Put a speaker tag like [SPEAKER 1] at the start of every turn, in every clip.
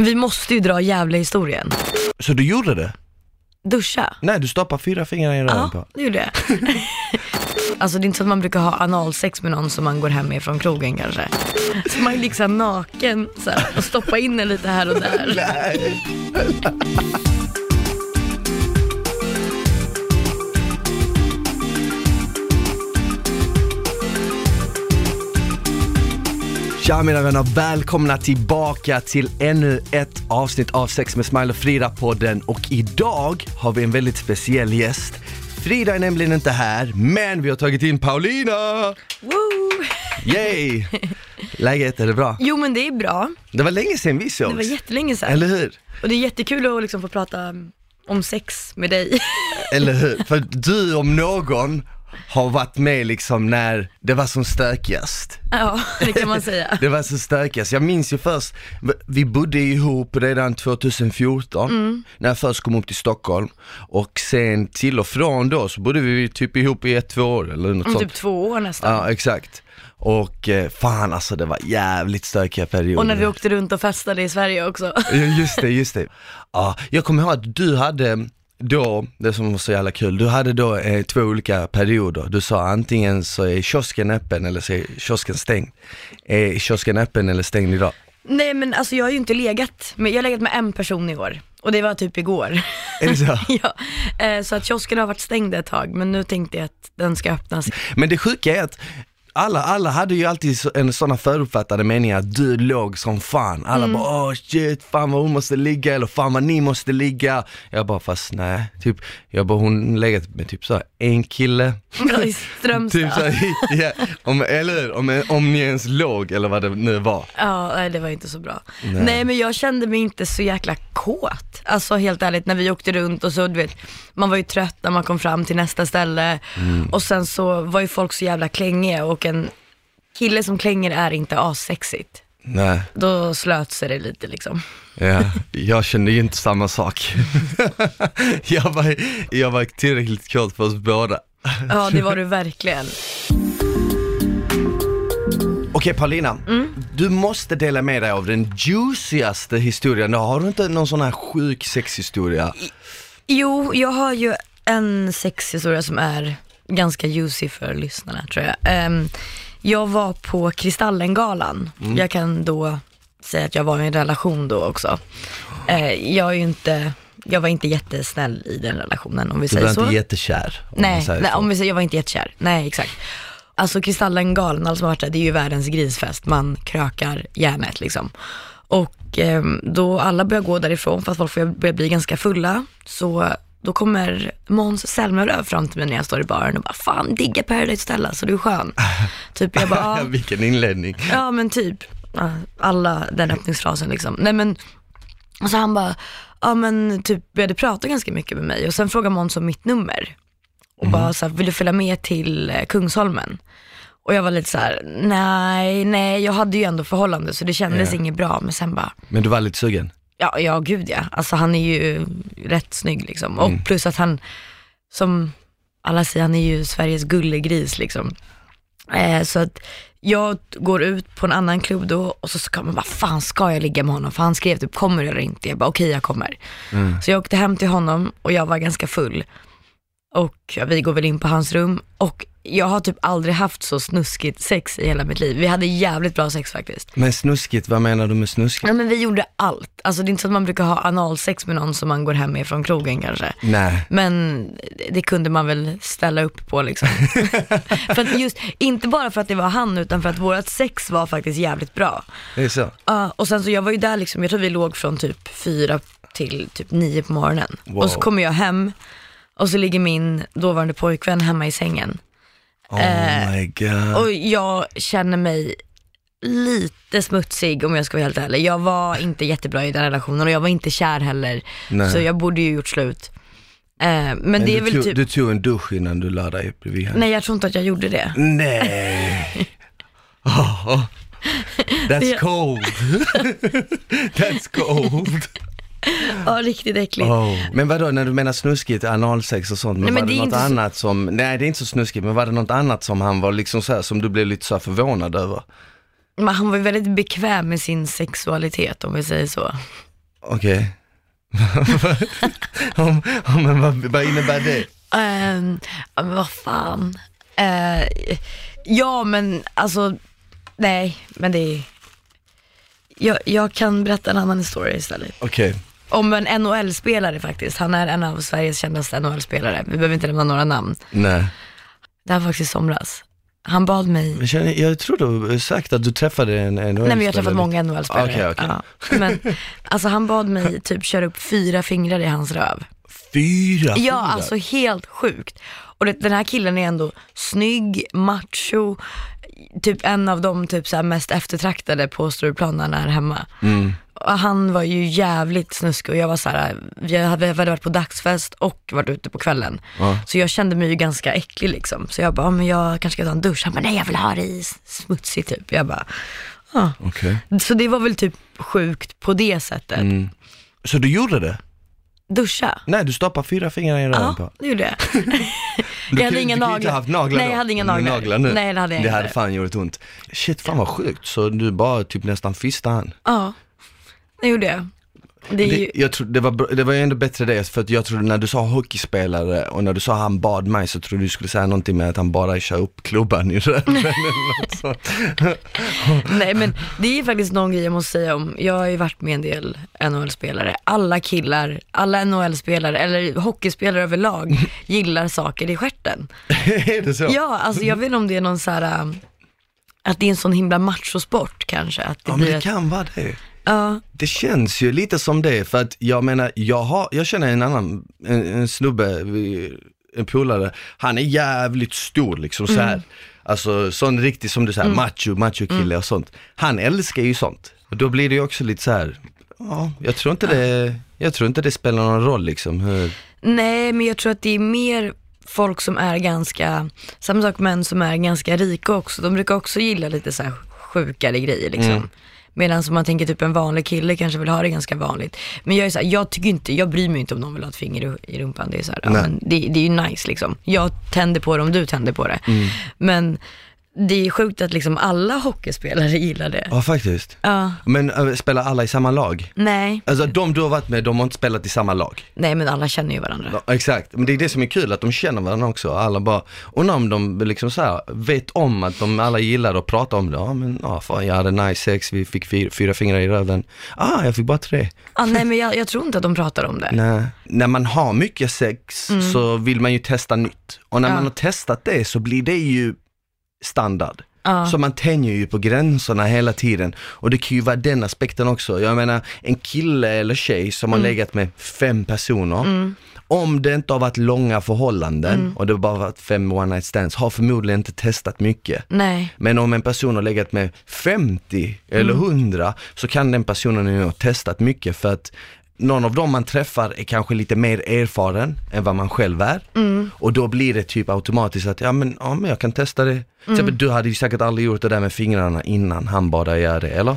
[SPEAKER 1] Vi måste ju dra jävla historien.
[SPEAKER 2] Så du gjorde det?
[SPEAKER 1] Duscha.
[SPEAKER 2] Nej, du stoppar fyra fingrar i röven
[SPEAKER 1] Ja,
[SPEAKER 2] på.
[SPEAKER 1] det gjorde jag. alltså det är inte så att man brukar ha analsex med någon som man går hem med från krogen kanske. Så man är liksom naken så här, och stoppa in den lite här och där.
[SPEAKER 2] Nej. Tja mina vänner, välkomna tillbaka till ännu ett avsnitt av Sex med Smile och Frida-podden och idag har vi en väldigt speciell gäst. Frida är nämligen inte här, men vi har tagit in Paulina!
[SPEAKER 1] Woo!
[SPEAKER 2] Yay! Läget, är det bra?
[SPEAKER 1] Jo men det är bra.
[SPEAKER 2] Det var länge sedan vi sågs.
[SPEAKER 1] Det var jättelänge sedan.
[SPEAKER 2] Eller hur?
[SPEAKER 1] Och det är jättekul att liksom få prata om sex med dig.
[SPEAKER 2] Eller hur? För du om någon har varit med liksom när det var som stökigast.
[SPEAKER 1] ja, det kan man säga.
[SPEAKER 2] Det var så stökigast. Jag minns ju först, vi bodde ihop redan 2014
[SPEAKER 1] Mm.
[SPEAKER 2] när jag först kom upp till Stockholm och sen till och från då så bodde vi typ ihop i ett, två år eller något
[SPEAKER 1] Om
[SPEAKER 2] sånt.
[SPEAKER 1] typ två år nästan.
[SPEAKER 2] Ja exakt. Och eh, fan alltså det var jävligt stökiga perioder.
[SPEAKER 1] Och när vi åkte runt och festade i Sverige också.
[SPEAKER 2] Just det, just det. Ja, jag kommer ihåg att du hade då, det som var så jävla kul, du hade då eh, två olika perioder. Du sa antingen så är kiosken öppen eller så är kiosken stängd. Är kiosken öppen eller stängd idag?
[SPEAKER 1] Nej men alltså jag har ju inte legat med, jag har legat med en person i år. Och det var typ igår.
[SPEAKER 2] Är det så?
[SPEAKER 1] ja, eh, så att kiosken har varit stängd ett tag, men nu tänkte jag att den ska öppnas.
[SPEAKER 2] Men det sjuka är att alla, alla hade ju alltid en sådana förutfattade meningar att du låg som fan. Alla bara åh shit, fan vad hon måste ligga eller fan vad ni måste ligga. Jag bara fast nej, typ, jag bara hon legat med typ så här, en kille.
[SPEAKER 1] I Strömstad.
[SPEAKER 2] Typ så här, ja, om, eller hur? Om, om ni ens låg eller vad det nu var.
[SPEAKER 1] Ja, nej det var inte så bra.
[SPEAKER 2] Nej.
[SPEAKER 1] Nej. men jag kände mig inte så jäkla kåt. Alltså helt ärligt, när vi åkte runt och så, du vet, man var ju trött när man kom fram till nästa ställe.
[SPEAKER 2] Mm.
[SPEAKER 1] Och sen så var ju folk så jävla klängiga och en kille som klänger är inte assexigt.
[SPEAKER 2] Nej,
[SPEAKER 1] Då slöt sig det lite liksom.
[SPEAKER 2] ja, jag kände ju inte samma sak. jag, var, jag var tillräckligt kort för oss båda.
[SPEAKER 1] Ja, det var du verkligen.
[SPEAKER 2] Okej Paulina, du måste dela med dig av den juicigaste historien. Har du inte någon sån här sjuk sexhistoria?
[SPEAKER 1] Jo, jag har ju en sexhistoria som är ganska juicy för lyssnarna tror jag. Ehm, jag var på Kristallengalan. Jag kan då säga att jag var i en relation då också. Eh, jag är ju inte, jag var inte jättesnäll i den relationen om vi
[SPEAKER 2] Du
[SPEAKER 1] säger
[SPEAKER 2] var
[SPEAKER 1] så.
[SPEAKER 2] inte jättekär? om
[SPEAKER 1] Nej, nej
[SPEAKER 2] så.
[SPEAKER 1] om vi säger jag var inte jättekär. Nej, exakt. Alltså Kristallengalan, varit där, det är ju världens grisfest. Man krökar järnet liksom. Och ehm, då alla börjar gå därifrån för att folk börjar bli ganska fulla, så då kommer Måns Zelmerlöw fram till mig när jag står i baren och bara, fan digga Paradise Stella så du är skön. typ jag bara.
[SPEAKER 2] Vilken inledning.
[SPEAKER 1] Ja men typ, alla den öppningsfrasen liksom. Nej men, och så han bara, ja men typ började prata ganska mycket med mig och sen frågade Måns om mitt nummer. Och bara så här, vill du följa med till eh, Kungsholmen? Och jag var lite så här: nej, nej, jag hade ju ändå förhållande så det kändes
[SPEAKER 2] Ja.
[SPEAKER 1] inget bra. Men sen bara,
[SPEAKER 2] Men du var lite sugen?
[SPEAKER 1] Ja, ja gud ja. Alltså han är ju rätt snygg liksom. Och
[SPEAKER 2] Mm.
[SPEAKER 1] plus att han, som alla säger, han är ju Sveriges gullegris liksom. Eh, så att jag går ut på en annan klubb då och så ska man bara, fan ska jag ligga med honom? För han skrev typ, kommer du eller inte? Jag bara, okej jag kommer.
[SPEAKER 2] Mm.
[SPEAKER 1] Så jag åkte hem till honom och jag var ganska full. Och vi går väl in på hans rum och jag har typ aldrig haft så snuskigt sex i hela mitt liv. Vi hade jävligt bra sex faktiskt.
[SPEAKER 2] Men snuskigt, vad menar du med snuskigt?
[SPEAKER 1] Ja men vi gjorde allt. Alltså det är inte så att man brukar ha analsex med någon som man går hem med från krogen kanske.
[SPEAKER 2] Nej.
[SPEAKER 1] Men det kunde man väl ställa upp på liksom. för att just, inte bara för att det var han utan för att vårt sex var faktiskt jävligt bra.
[SPEAKER 2] Det är så?
[SPEAKER 1] Ja, och sen så jag var ju där liksom, jag tror vi låg från typ fyra till typ nio på morgonen.
[SPEAKER 2] Wow.
[SPEAKER 1] Och så kommer jag hem och så ligger min dåvarande pojkvän hemma i sängen.
[SPEAKER 2] Oh my god.
[SPEAKER 1] Och jag känner mig lite smutsig om jag ska vara helt ärlig. Jag var inte jättebra i den relationen och jag var inte kär heller.
[SPEAKER 2] Nej.
[SPEAKER 1] Så jag borde ju gjort slut. Eh, men,
[SPEAKER 2] Men
[SPEAKER 1] det är väl
[SPEAKER 2] tog,
[SPEAKER 1] typ,
[SPEAKER 2] du tog en dusch innan du la dig bredvid henne?
[SPEAKER 1] nej jag tror inte att jag gjorde det.
[SPEAKER 2] Nej. Oh, that's
[SPEAKER 1] Ja.
[SPEAKER 2] cold. that's cold.
[SPEAKER 1] Ja, riktigt äckligt.
[SPEAKER 2] Oh. Men vadå, när du menar snuskigt, analsex och sånt, men,
[SPEAKER 1] Nej, men
[SPEAKER 2] var det,
[SPEAKER 1] det
[SPEAKER 2] något
[SPEAKER 1] inte så-
[SPEAKER 2] annat som, nej det är inte så snuskigt, men var det något annat som han var liksom så här, som du blev lite så förvånad över?
[SPEAKER 1] Men han var ju väldigt bekväm med sin sexualitet om vi säger så.
[SPEAKER 2] Okej. Om- om- men vad, vad innebär det?
[SPEAKER 1] Ehm, ja, men vad fan. Eh, ja men alltså, nej men det är, jag, jag kan berätta en annan historia istället.
[SPEAKER 2] Okej.
[SPEAKER 1] Om en NHL-spelare faktiskt. Han är en av Sveriges kändaste NHL-spelare. Vi behöver inte nämna några namn.
[SPEAKER 2] Nej.
[SPEAKER 1] Det här var faktiskt i somras. Han bad mig,
[SPEAKER 2] Men känner, jag tror du har sagt att du träffade en, en
[SPEAKER 1] nej men jag har träffat många NHL-spelare.
[SPEAKER 2] Okej, okej.
[SPEAKER 1] Ja. Men alltså han bad mig typ köra upp fyra fingrar i hans röv.
[SPEAKER 2] Fyra
[SPEAKER 1] Ja,
[SPEAKER 2] fingrar?
[SPEAKER 1] alltså helt sjukt. Och det, den här killen är ändå snygg, macho, typ en av de typ så här mest eftertraktade på Stureplan när han är hemma.
[SPEAKER 2] Mm.
[SPEAKER 1] Och han var ju jävligt snuskig och jag var så här, vi hade, vi hade varit på dagsfest och varit ute på kvällen.
[SPEAKER 2] Ja.
[SPEAKER 1] Så jag kände mig ju ganska äcklig liksom. Så jag bara, "Ja, men jag kanske ska ta en dusch. Han bara, nej jag vill ha det i smutsigt typ. Jag bara, ja.
[SPEAKER 2] Okej.
[SPEAKER 1] Så det var väl typ sjukt på det sättet.
[SPEAKER 2] Mm. Så du gjorde det?
[SPEAKER 1] Duscha?
[SPEAKER 2] Nej, du stoppade fyra fingrar i röven
[SPEAKER 1] Ja,
[SPEAKER 2] på?
[SPEAKER 1] det gjorde jag.
[SPEAKER 2] Du
[SPEAKER 1] jag hade inga
[SPEAKER 2] du kunde
[SPEAKER 1] naglar.
[SPEAKER 2] inte haft naglar
[SPEAKER 1] Nej, jag hade inga
[SPEAKER 2] du
[SPEAKER 1] naglar.
[SPEAKER 2] nu?
[SPEAKER 1] Nej, det hade jag
[SPEAKER 2] Det
[SPEAKER 1] inte.
[SPEAKER 2] hade fan gjort ont. Shit, fan vad sjukt. Så du bara typ nästan fistade han?
[SPEAKER 1] Ja, det gjorde jag. Det ju,
[SPEAKER 2] Det, jag tror, det, var, det var ju ändå bättre det, för att jag trodde när du sa hockeyspelare och när du sa han bad mig så trodde du skulle säga någonting med att han bara kör upp klubban i röven eller något sånt.
[SPEAKER 1] nej men det är ju faktiskt någon grej jag måste säga om, jag har ju varit med en del NHL-spelare. Alla killar, alla NHL-spelare, eller hockeyspelare överlag, gillar saker i stjärten.
[SPEAKER 2] är det så?
[SPEAKER 1] Ja, alltså jag vet inte om det är någon så här, um, att det är en sån himla machosport kanske. Att det
[SPEAKER 2] Ja men det
[SPEAKER 1] ett,
[SPEAKER 2] kan vara det.
[SPEAKER 1] Ja,
[SPEAKER 2] Det känns ju lite som det, för att jag menar, jag, har, jag känner en annan, en, en snubbe, en polare, han är jävligt stor liksom så här. Alltså sån riktig som du säger, macho, macho kille och sånt. Han älskar ju sånt. Och då blir det ju också lite så här. ja, jag tror inte det, jag tror inte det spelar någon roll liksom hur,
[SPEAKER 1] Nej, men jag tror att det är mer folk som är ganska, samma sak män som är ganska rika också. De brukar också gilla lite så här sjukare grejer liksom.
[SPEAKER 2] Mm.
[SPEAKER 1] Medan som man tänker typ en vanlig kille kanske vill ha det ganska vanligt. Men jag är så här, jag tycker inte, jag bryr mig inte om någon vill ha ett finger i rumpan. Det är så här, ja, men det, det är ju nice liksom. Jag tänder på det om du tänder på det.
[SPEAKER 2] Mm.
[SPEAKER 1] Men det är sjukt att liksom alla hockeyspelare gillar det.
[SPEAKER 2] ja faktiskt.
[SPEAKER 1] Ja,
[SPEAKER 2] Men äh, spelar alla i samma lag?
[SPEAKER 1] nej,
[SPEAKER 2] Alltså de du har varit med, de har inte spelat i samma lag?
[SPEAKER 1] nej men alla känner ju varandra.
[SPEAKER 2] Ja, exakt, men det är det som är kul, att de känner varandra också. Alla bara, undrar om de liksom så här, vet om att de alla gillar att prata om det. Ja men, ja fan jag hade nice sex, vi fick fyra, fyra fingrar i röven. Ah, jag fick bara tre.
[SPEAKER 1] Ah, nej men jag, jag tror inte att de pratar om det.
[SPEAKER 2] Nej. När man har mycket sex så vill man ju testa nytt. Och när
[SPEAKER 1] Mm. Ja.
[SPEAKER 2] man har testat det så blir det ju standard.
[SPEAKER 1] Ja.
[SPEAKER 2] Så man tänjer ju på gränserna hela tiden. Och det kan ju vara den aspekten också. Jag menar, en kille eller tjej som
[SPEAKER 1] Mm.
[SPEAKER 2] har legat med fem personer. Om det inte har varit långa förhållanden
[SPEAKER 1] Mm.
[SPEAKER 2] och det bara varit fem one night stands, har förmodligen inte testat mycket.
[SPEAKER 1] Nej.
[SPEAKER 2] Men om en person har legat med 50 eller
[SPEAKER 1] Mm.
[SPEAKER 2] 100 så kan den personen ju ha testat mycket för att någon av dem man träffar är kanske lite mer erfaren än vad man själv är.
[SPEAKER 1] Mm.
[SPEAKER 2] Och då blir det typ automatiskt att, ja men, ja, men jag kan testa det. Till
[SPEAKER 1] Mm.
[SPEAKER 2] exempel, du hade ju säkert aldrig gjort det där med fingrarna innan han bad dig göra det, eller?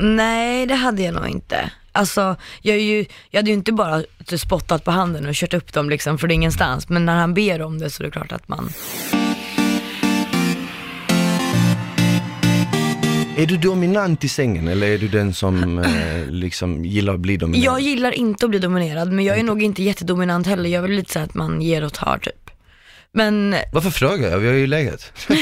[SPEAKER 1] Nej, det hade jag nog inte. Alltså, jag, ju, jag hade ju inte bara spottat på handen och kört upp dem liksom från ingenstans, men när han ber om det så är det klart att man...
[SPEAKER 2] Är du dominant i sängen eller är du den som eh, liksom gillar att bli dominerad?
[SPEAKER 1] Jag gillar inte att bli dominerad, men jag är nog inte jättedominant heller. Jag vill lite så att man ger och tar typ. Men
[SPEAKER 2] Varför frågar jag? Vi har ju legat.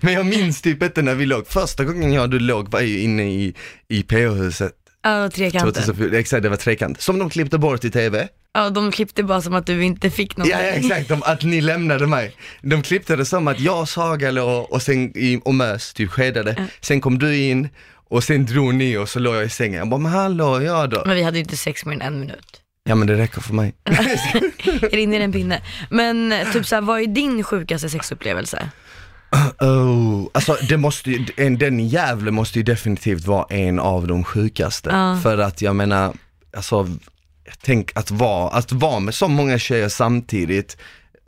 [SPEAKER 2] Men jag minns typ inte när vi låg. Första gången jag och du låg var ju inne i, i PH-huset.
[SPEAKER 1] ja, trekanter.
[SPEAKER 2] 2004. Exakt, det var trekant. Som de klippte bort i TV.
[SPEAKER 1] Ja, de klippte bara som att du inte fick något.
[SPEAKER 2] Ja, ja exakt, de, att ni lämnade mig. De klippte det som att jag och Saga låg och, sen, och mös, typ skedade. Sen kom du in och sen drog ni och så låg jag i sängen. Jag bara, men hallå, ja då.
[SPEAKER 1] Men vi hade ju inte sex mer än en minut.
[SPEAKER 2] Ja men det räcker för mig.
[SPEAKER 1] Rinner en pinne. Men typ såhär, vad är din sjukaste sexupplevelse?
[SPEAKER 2] Oh, alltså det måste ju, en, den i Gävle måste ju definitivt vara en av de sjukaste.
[SPEAKER 1] Ja.
[SPEAKER 2] För att jag menar, alltså tänk att vara, att vara med så många tjejer samtidigt,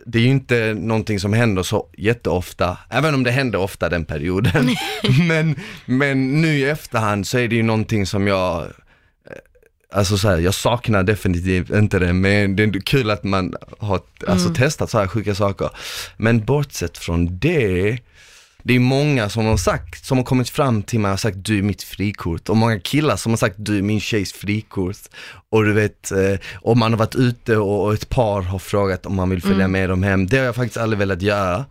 [SPEAKER 2] det är ju inte någonting som händer så jätteofta, även om det hände ofta den perioden. men, men nu i efterhand så är det ju någonting som jag eh, Alltså så här, jag saknar definitivt inte det, men det är kul att man har alltså, testat så här sjuka saker. Men bortsett från det, det är många som har sagt, som har kommit fram till mig och sagt du är mitt frikort och många killar som har sagt du är min tjejs frikort. Och du vet, eh, om man har varit ute och, och ett par har frågat om man vill följa
[SPEAKER 1] Mm.
[SPEAKER 2] med dem hem, det har jag faktiskt aldrig velat göra.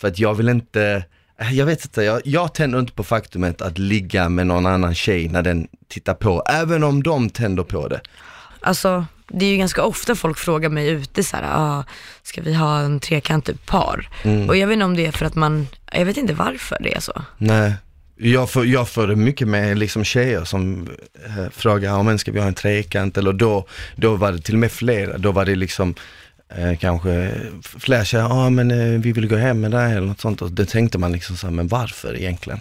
[SPEAKER 2] För att jag vill inte, eh, jag vet inte, jag, jag tänder inte på faktumet att ligga med någon annan tjej när den tittar på, även om de tänder på det.
[SPEAKER 1] Alltså, det är ju ganska ofta folk frågar mig ute så här, ah, ska vi ha en trekantigt par?
[SPEAKER 2] Mm.
[SPEAKER 1] Och jag vet inte om det är för att man, jag vet inte varför det är så.
[SPEAKER 2] Nej, jag får, jag får mycket med liksom tjejer som eh, frågar, men ska vi ha en trekant? Eller då, då var det till och med flera, då var det liksom eh, kanske flera tjejer, ja men eh, vi vill gå hem med dig eller något sånt. Och det tänkte man liksom så här, men varför egentligen?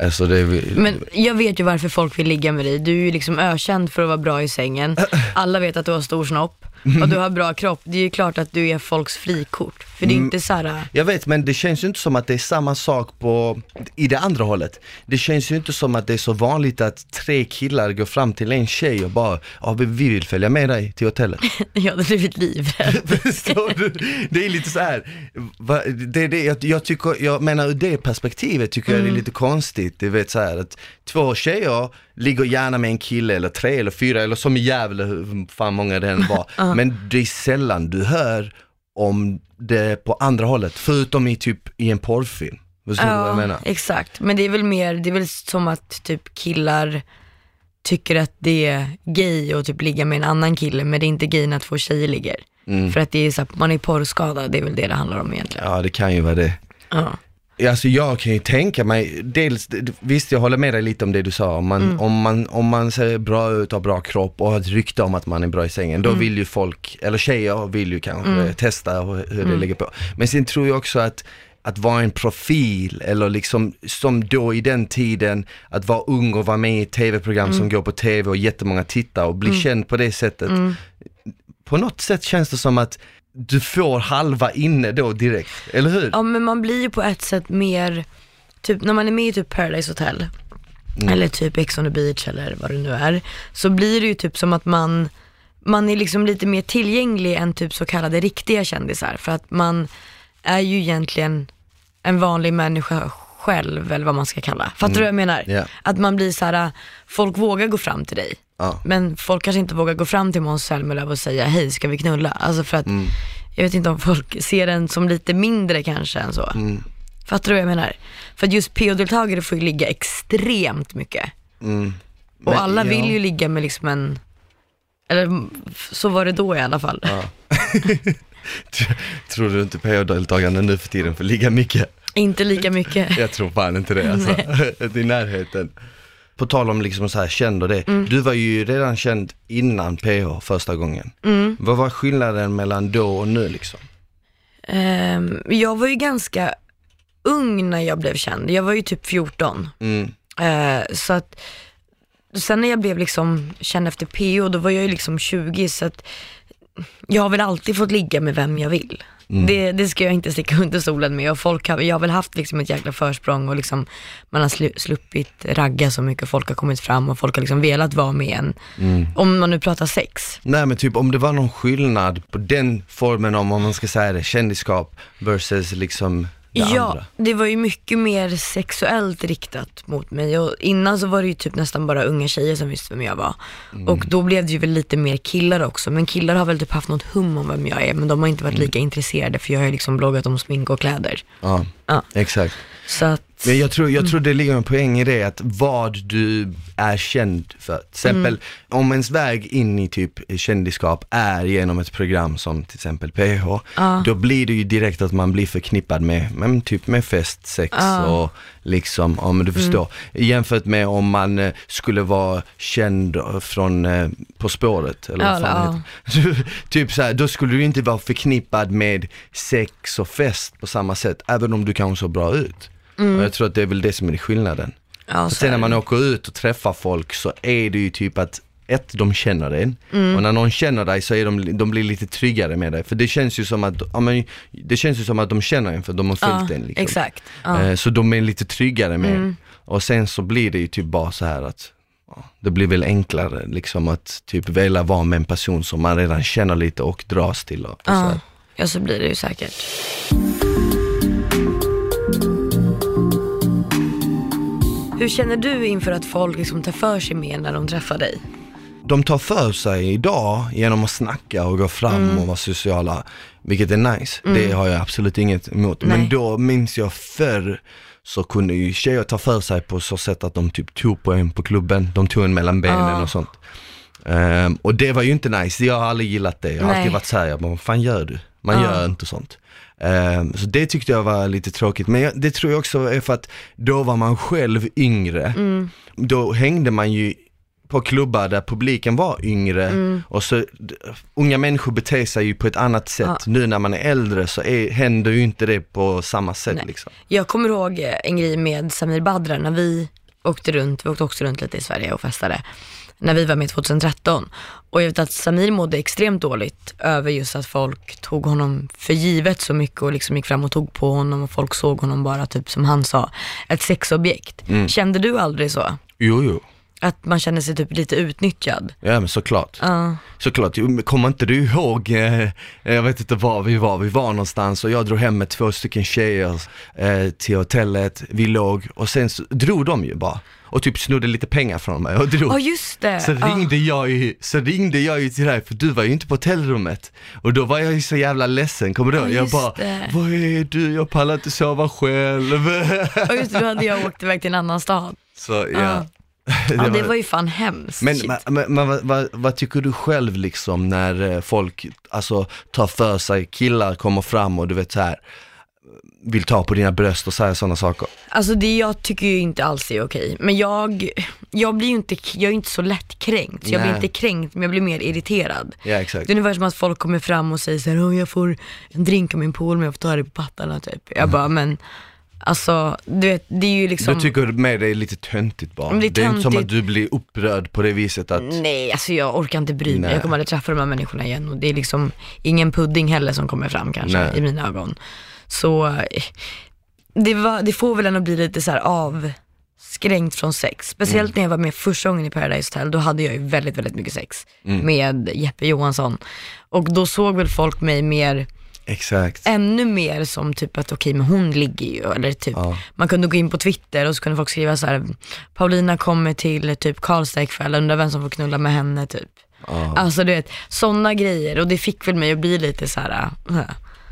[SPEAKER 2] Alltså det,
[SPEAKER 1] Men jag vet ju varför folk vill ligga med dig. Du är ju liksom ökänd för att vara bra i sängen. Alla vet att du har stor snopp och du har bra kropp. Det är ju klart att du är folks frikort. För det är ju inte så här,
[SPEAKER 2] Jag vet men det känns ju inte som att det är samma sak på, i det andra hållet. Det känns ju inte som att det är så vanligt att tre killar går fram till en tjej och bara, ja vi vi vill följa med dig till hotellet.
[SPEAKER 1] jag hade blivit livrädd.
[SPEAKER 2] Förstår du? Det är lite så här. va- det, det, jag, jag, tycker, jag menar ur det perspektivet tycker jag det är lite konstigt. Du vet så här att två tjejer ligger gärna med en kille eller tre eller fyra eller som i Gävle, hur fan många det än var. Men det är sällan du hör om det på andra hållet, förutom i typ i en porrfilm. Förstår du vad jag menar?
[SPEAKER 1] exakt. Men det är väl mer, det är väl som att typ killar tycker att det är gay att typ ligga med en annan kille, men det är inte gay när två tjejer ligger.
[SPEAKER 2] Mm.
[SPEAKER 1] För att det är så att man är porrskadad, det är väl det det handlar om egentligen.
[SPEAKER 2] Ja det kan ju vara det.
[SPEAKER 1] Ja.
[SPEAKER 2] Alltså jag kan ju tänka mig, dels, visst jag håller med dig lite om det du sa, om man, om man, om man ser bra ut, har bra kropp och har ett rykte om att man är bra i sängen, då vill ju folk, eller tjejer vill ju kanske testa hur, det ligger på. Men sen tror jag också att att vara en profil eller liksom som då i den tiden att vara ung och vara med i tv-program som går på tv och jättemånga tittar och bli känd på det sättet. På något sätt känns det som att du får halva inne då direkt, eller hur?
[SPEAKER 1] Ja men man blir ju på ett sätt mer, typ när man är med i typ Paradise Hotel,
[SPEAKER 2] Mm.
[SPEAKER 1] eller typ Ex on the beach eller vad det nu är, så blir det ju typ som att man, man är liksom lite mer tillgänglig än typ så kallade riktiga kändisar. För att man är ju egentligen en vanlig människa själv, eller vad man ska kalla. Fattar du vad jag menar?
[SPEAKER 2] Mm. Ja.
[SPEAKER 1] Att man blir så här, folk vågar gå fram till dig.
[SPEAKER 2] Ja.
[SPEAKER 1] Men folk kanske inte vågar gå fram till Måns Zelmerlöw och säga hej, ska vi knulla? Alltså för att,
[SPEAKER 2] Mm.
[SPEAKER 1] jag vet inte om folk ser den som lite mindre kanske än så.
[SPEAKER 2] Mm.
[SPEAKER 1] Fattar du vad jag menar? För att just PO-deltagare får ju ligga extremt mycket.
[SPEAKER 2] Mm.
[SPEAKER 1] Och
[SPEAKER 2] Men,
[SPEAKER 1] alla
[SPEAKER 2] ja.
[SPEAKER 1] vill ju ligga med liksom en, eller mm, så var det då i alla fall.
[SPEAKER 2] Tror du inte PH-deltagarna nu för tiden får ligga mycket?
[SPEAKER 1] Inte lika mycket.
[SPEAKER 2] Jag tror fan inte det alltså. I närheten. På tal om liksom så här känd och det.
[SPEAKER 1] Mm.
[SPEAKER 2] Du var ju redan känd innan PH första gången.
[SPEAKER 1] Mm.
[SPEAKER 2] Vad var skillnaden mellan då och nu liksom?
[SPEAKER 1] Ehm, jag var ju ganska ung när jag blev känd. Jag var ju typ 14.
[SPEAKER 2] Mm.
[SPEAKER 1] Eh, så att, sen när jag blev liksom känd efter PO, då var jag ju liksom 20 så att jag har väl alltid fått ligga med vem jag vill. Det, det ska jag inte sticka under stolen med och folk har, jag har väl haft liksom ett jäkla försprång och liksom man har slu, sluppit ragga så mycket, folk har kommit fram och folk har liksom velat vara med en. Om man nu pratar sex.
[SPEAKER 2] Nej men typ om det var någon skillnad på den formen om, om man ska säga det, kändisskap versus liksom det
[SPEAKER 1] Ja,
[SPEAKER 2] andra.
[SPEAKER 1] det var ju mycket mer sexuellt riktat mot mig och innan så var det ju typ nästan bara unga tjejer som visste vem jag var.
[SPEAKER 2] Mm.
[SPEAKER 1] Och då blev det ju väl lite mer killar också, men killar har väl typ haft något hum om vem jag är, men de har inte varit
[SPEAKER 2] Mm.
[SPEAKER 1] lika intresserade för jag har ju liksom bloggat om smink och kläder.
[SPEAKER 2] Ja,
[SPEAKER 1] Ja.
[SPEAKER 2] exakt.
[SPEAKER 1] Så att,
[SPEAKER 2] Men jag tror, jag tror det ligger en poäng i det, att vad du är känd för. Till exempel, om ens väg in i typ kändisskap är genom ett program som till exempel PH,
[SPEAKER 1] Ja.
[SPEAKER 2] då blir det ju direkt att man blir förknippad med, men typ med fest, sex
[SPEAKER 1] Ja.
[SPEAKER 2] och liksom, om du förstår. Jämfört med om man eh, skulle vara känd från eh, På spåret, eller vad fan heter. Typ så här, då skulle du inte vara förknippad med sex och fest på samma sätt, även om du kanske såg bra ut. Och jag tror att det är väl det som är skillnaden.
[SPEAKER 1] ja, så
[SPEAKER 2] sen
[SPEAKER 1] är
[SPEAKER 2] när man åker ut och träffar folk så är det ju typ att ett, de känner dig.
[SPEAKER 1] Mm.
[SPEAKER 2] Och när någon känner dig så är de, de blir lite tryggare med dig. För det känns ju som att, ja, men, det känns ju som att de känner en för de har följt
[SPEAKER 1] ja,
[SPEAKER 2] en liksom.
[SPEAKER 1] Exakt. Ja. Mm.
[SPEAKER 2] Eh, Så de är lite tryggare med en. Och sen så blir det ju typ bara så här att det blir väl enklare liksom att typ vilja vara med en person som man redan känner lite och dras till. Och, och så
[SPEAKER 1] Ja.
[SPEAKER 2] här.
[SPEAKER 1] ja, så blir det ju säkert. Hur känner du inför att folk liksom tar för sig mer när de träffar dig?
[SPEAKER 2] de tar för sig idag genom att snacka och gå fram
[SPEAKER 1] Mm.
[SPEAKER 2] och vara sociala, vilket är nice. Det har jag absolut inget emot.
[SPEAKER 1] Nej.
[SPEAKER 2] Men då minns jag förr så kunde ju tjejer ta för sig på så sätt att de typ tog på en på klubben, de tog en mellan benen
[SPEAKER 1] Ja.
[SPEAKER 2] och sånt. Ehm, och det var ju inte nice, jag har aldrig gillat det. Jag har
[SPEAKER 1] Nej.
[SPEAKER 2] alltid varit såhär, vad fan gör du? Man
[SPEAKER 1] Ja.
[SPEAKER 2] gör inte sånt. Ehm, så det tyckte jag var lite tråkigt, men det tror jag också är för att då var man själv yngre.
[SPEAKER 1] Mm.
[SPEAKER 2] Då hängde man ju på klubbar där publiken var yngre
[SPEAKER 1] Mm.
[SPEAKER 2] och så unga människor beter sig ju på ett annat sätt.
[SPEAKER 1] Ja.
[SPEAKER 2] Nu när man är äldre så är, händer ju inte det på samma sätt
[SPEAKER 1] Nej.
[SPEAKER 2] liksom.
[SPEAKER 1] Jag kommer ihåg en grej med Samir Badra när vi åkte runt, vi åkte också runt lite i Sverige och festade, när vi var med 2013. Och jag vet att Samir mådde extremt dåligt över just att folk tog honom för givet så mycket och liksom gick fram och tog på honom och folk såg honom bara typ som han sa, ett sexobjekt.
[SPEAKER 2] Mm.
[SPEAKER 1] Kände du aldrig så?
[SPEAKER 2] Jo, jo.
[SPEAKER 1] Att man kände sig typ lite utnyttjad?
[SPEAKER 2] Ja men såklart.
[SPEAKER 1] Ja.
[SPEAKER 2] Såklart, kommer inte du ihåg, eh, jag vet inte var vi var, vi var någonstans och jag drog hem med två stycken tjejer eh, till hotellet, vi låg och sen så drog de ju bara och typ snodde lite pengar från mig och drog.
[SPEAKER 1] Ja just det.
[SPEAKER 2] Så ringde, jag ju, så ringde jag ju till dig för du var ju inte på hotellrummet och då var jag ju så jävla ledsen, kommer du ihåg?
[SPEAKER 1] Ja,
[SPEAKER 2] Jag bara,
[SPEAKER 1] det.
[SPEAKER 2] vad är du? Jag pallar inte sova själv.
[SPEAKER 1] Ja just det, då hade jag åkt iväg till en annan stad.
[SPEAKER 2] Så ja.
[SPEAKER 1] Ja. Ja det var ju fan hemskt.
[SPEAKER 2] Men, men, men, vad, vad, vad tycker du själv liksom när eh, folk alltså, tar för sig, killar kommer fram och du vet så här vill ta på dina bröst och säga sådana saker?
[SPEAKER 1] Alltså det jag tycker ju inte alls är okej. Men jag, jag blir ju inte, jag är inte så lättkränkt. Så jag blir inte kränkt men jag blir mer irriterad.
[SPEAKER 2] Ja exakt.
[SPEAKER 1] Det är ungefär som att folk kommer fram och säger såhär, "Åh, jag får en drink av min pool men jag får ta det på pattarna typ. Jag bara, men alltså du vet, det är ju liksom
[SPEAKER 2] Du tycker med det är lite töntigt bara?
[SPEAKER 1] Det är
[SPEAKER 2] det är inte som att du blir upprörd på det viset att,
[SPEAKER 1] Nej, alltså jag orkar inte bry mig.
[SPEAKER 2] Nej.
[SPEAKER 1] Jag kommer aldrig träffa de här människorna igen och det är liksom ingen pudding heller som kommer fram kanske
[SPEAKER 2] Nej.
[SPEAKER 1] i mina ögon. Så eh, det, var, det får väl ändå bli lite så här avskränkt från sex. Speciellt
[SPEAKER 2] Mm.
[SPEAKER 1] när jag var med första gången i Paradise Hotel, då hade jag ju väldigt, väldigt mycket sex
[SPEAKER 2] Mm.
[SPEAKER 1] med Jeppe Johansson. Och då såg väl folk mig mer,
[SPEAKER 2] exakt.
[SPEAKER 1] ännu mer som typ att okej men hon ligger ju, eller typ
[SPEAKER 2] Ja.
[SPEAKER 1] man kunde gå in på Twitter och så kunde folk skriva så här: Paulina kommer till typ Karlstad ikväll, undrar vem som får knulla med henne typ.
[SPEAKER 2] Ja.
[SPEAKER 1] Alltså du vet, sådana grejer och det fick väl mig att bli lite så här. äh,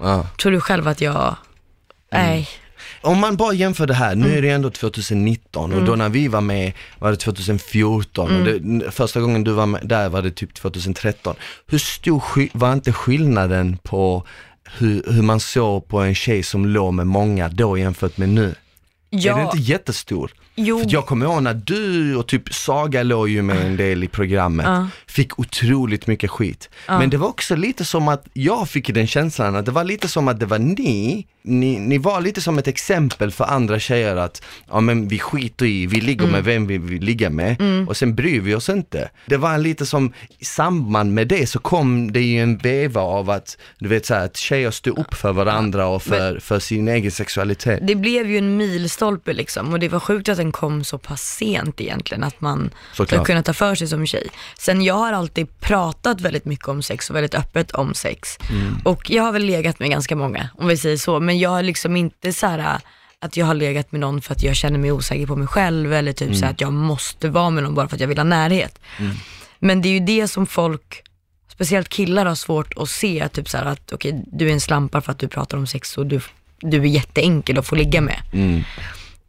[SPEAKER 2] Ja.
[SPEAKER 1] tror du själv att jag, nej.
[SPEAKER 2] Om man bara jämför det här, nu
[SPEAKER 1] Mm.
[SPEAKER 2] är det ändå 2019 och då när vi var med var det 2014 och
[SPEAKER 1] Mm.
[SPEAKER 2] det, första gången du var med där var det typ 2013. Hur stor var inte skillnaden på hur, hur man såg på en tjej som låg med många då jämfört med nu? Är det
[SPEAKER 1] Ja,
[SPEAKER 2] inte jättestor?
[SPEAKER 1] jo,
[SPEAKER 2] För jag kommer ihåg när du och typ Saga låg ju med en del i programmet,
[SPEAKER 1] Ja.
[SPEAKER 2] fick otroligt mycket skit.
[SPEAKER 1] Ja.
[SPEAKER 2] Men det var också lite som att, jag fick den känslan att det var lite som att det var ni, ni, ni var lite som ett exempel för andra tjejer att, ja men vi skiter i, vi ligger
[SPEAKER 1] Mm.
[SPEAKER 2] med vem vi vill ligga med och sen bryr vi oss inte. Det var lite som, i samband med det så kom det ju en veva av att, du vet så här, att tjejer stod upp för varandra och för, för sin egen sexualitet.
[SPEAKER 1] det blev ju en milstolpe liksom och det var sjukt att den kom så pass sent egentligen, att man
[SPEAKER 2] Såklart.
[SPEAKER 1] kunna ta för sig som tjej. Sen jag har alltid pratat väldigt mycket om sex och väldigt öppet om sex.
[SPEAKER 2] Mm.
[SPEAKER 1] Och jag har väl legat med ganska många, om vi säger så, men jag har liksom inte så här att jag har legat med någon för att jag känner mig osäker på mig själv eller typ
[SPEAKER 2] Mm.
[SPEAKER 1] så att jag måste vara med någon bara för att jag vill ha närhet. Men det är ju det som folk, speciellt killar har svårt att se, typ så att okej du är en slampa för att du pratar om sex och du, du är jätteenkel att få ligga med.
[SPEAKER 2] Mm.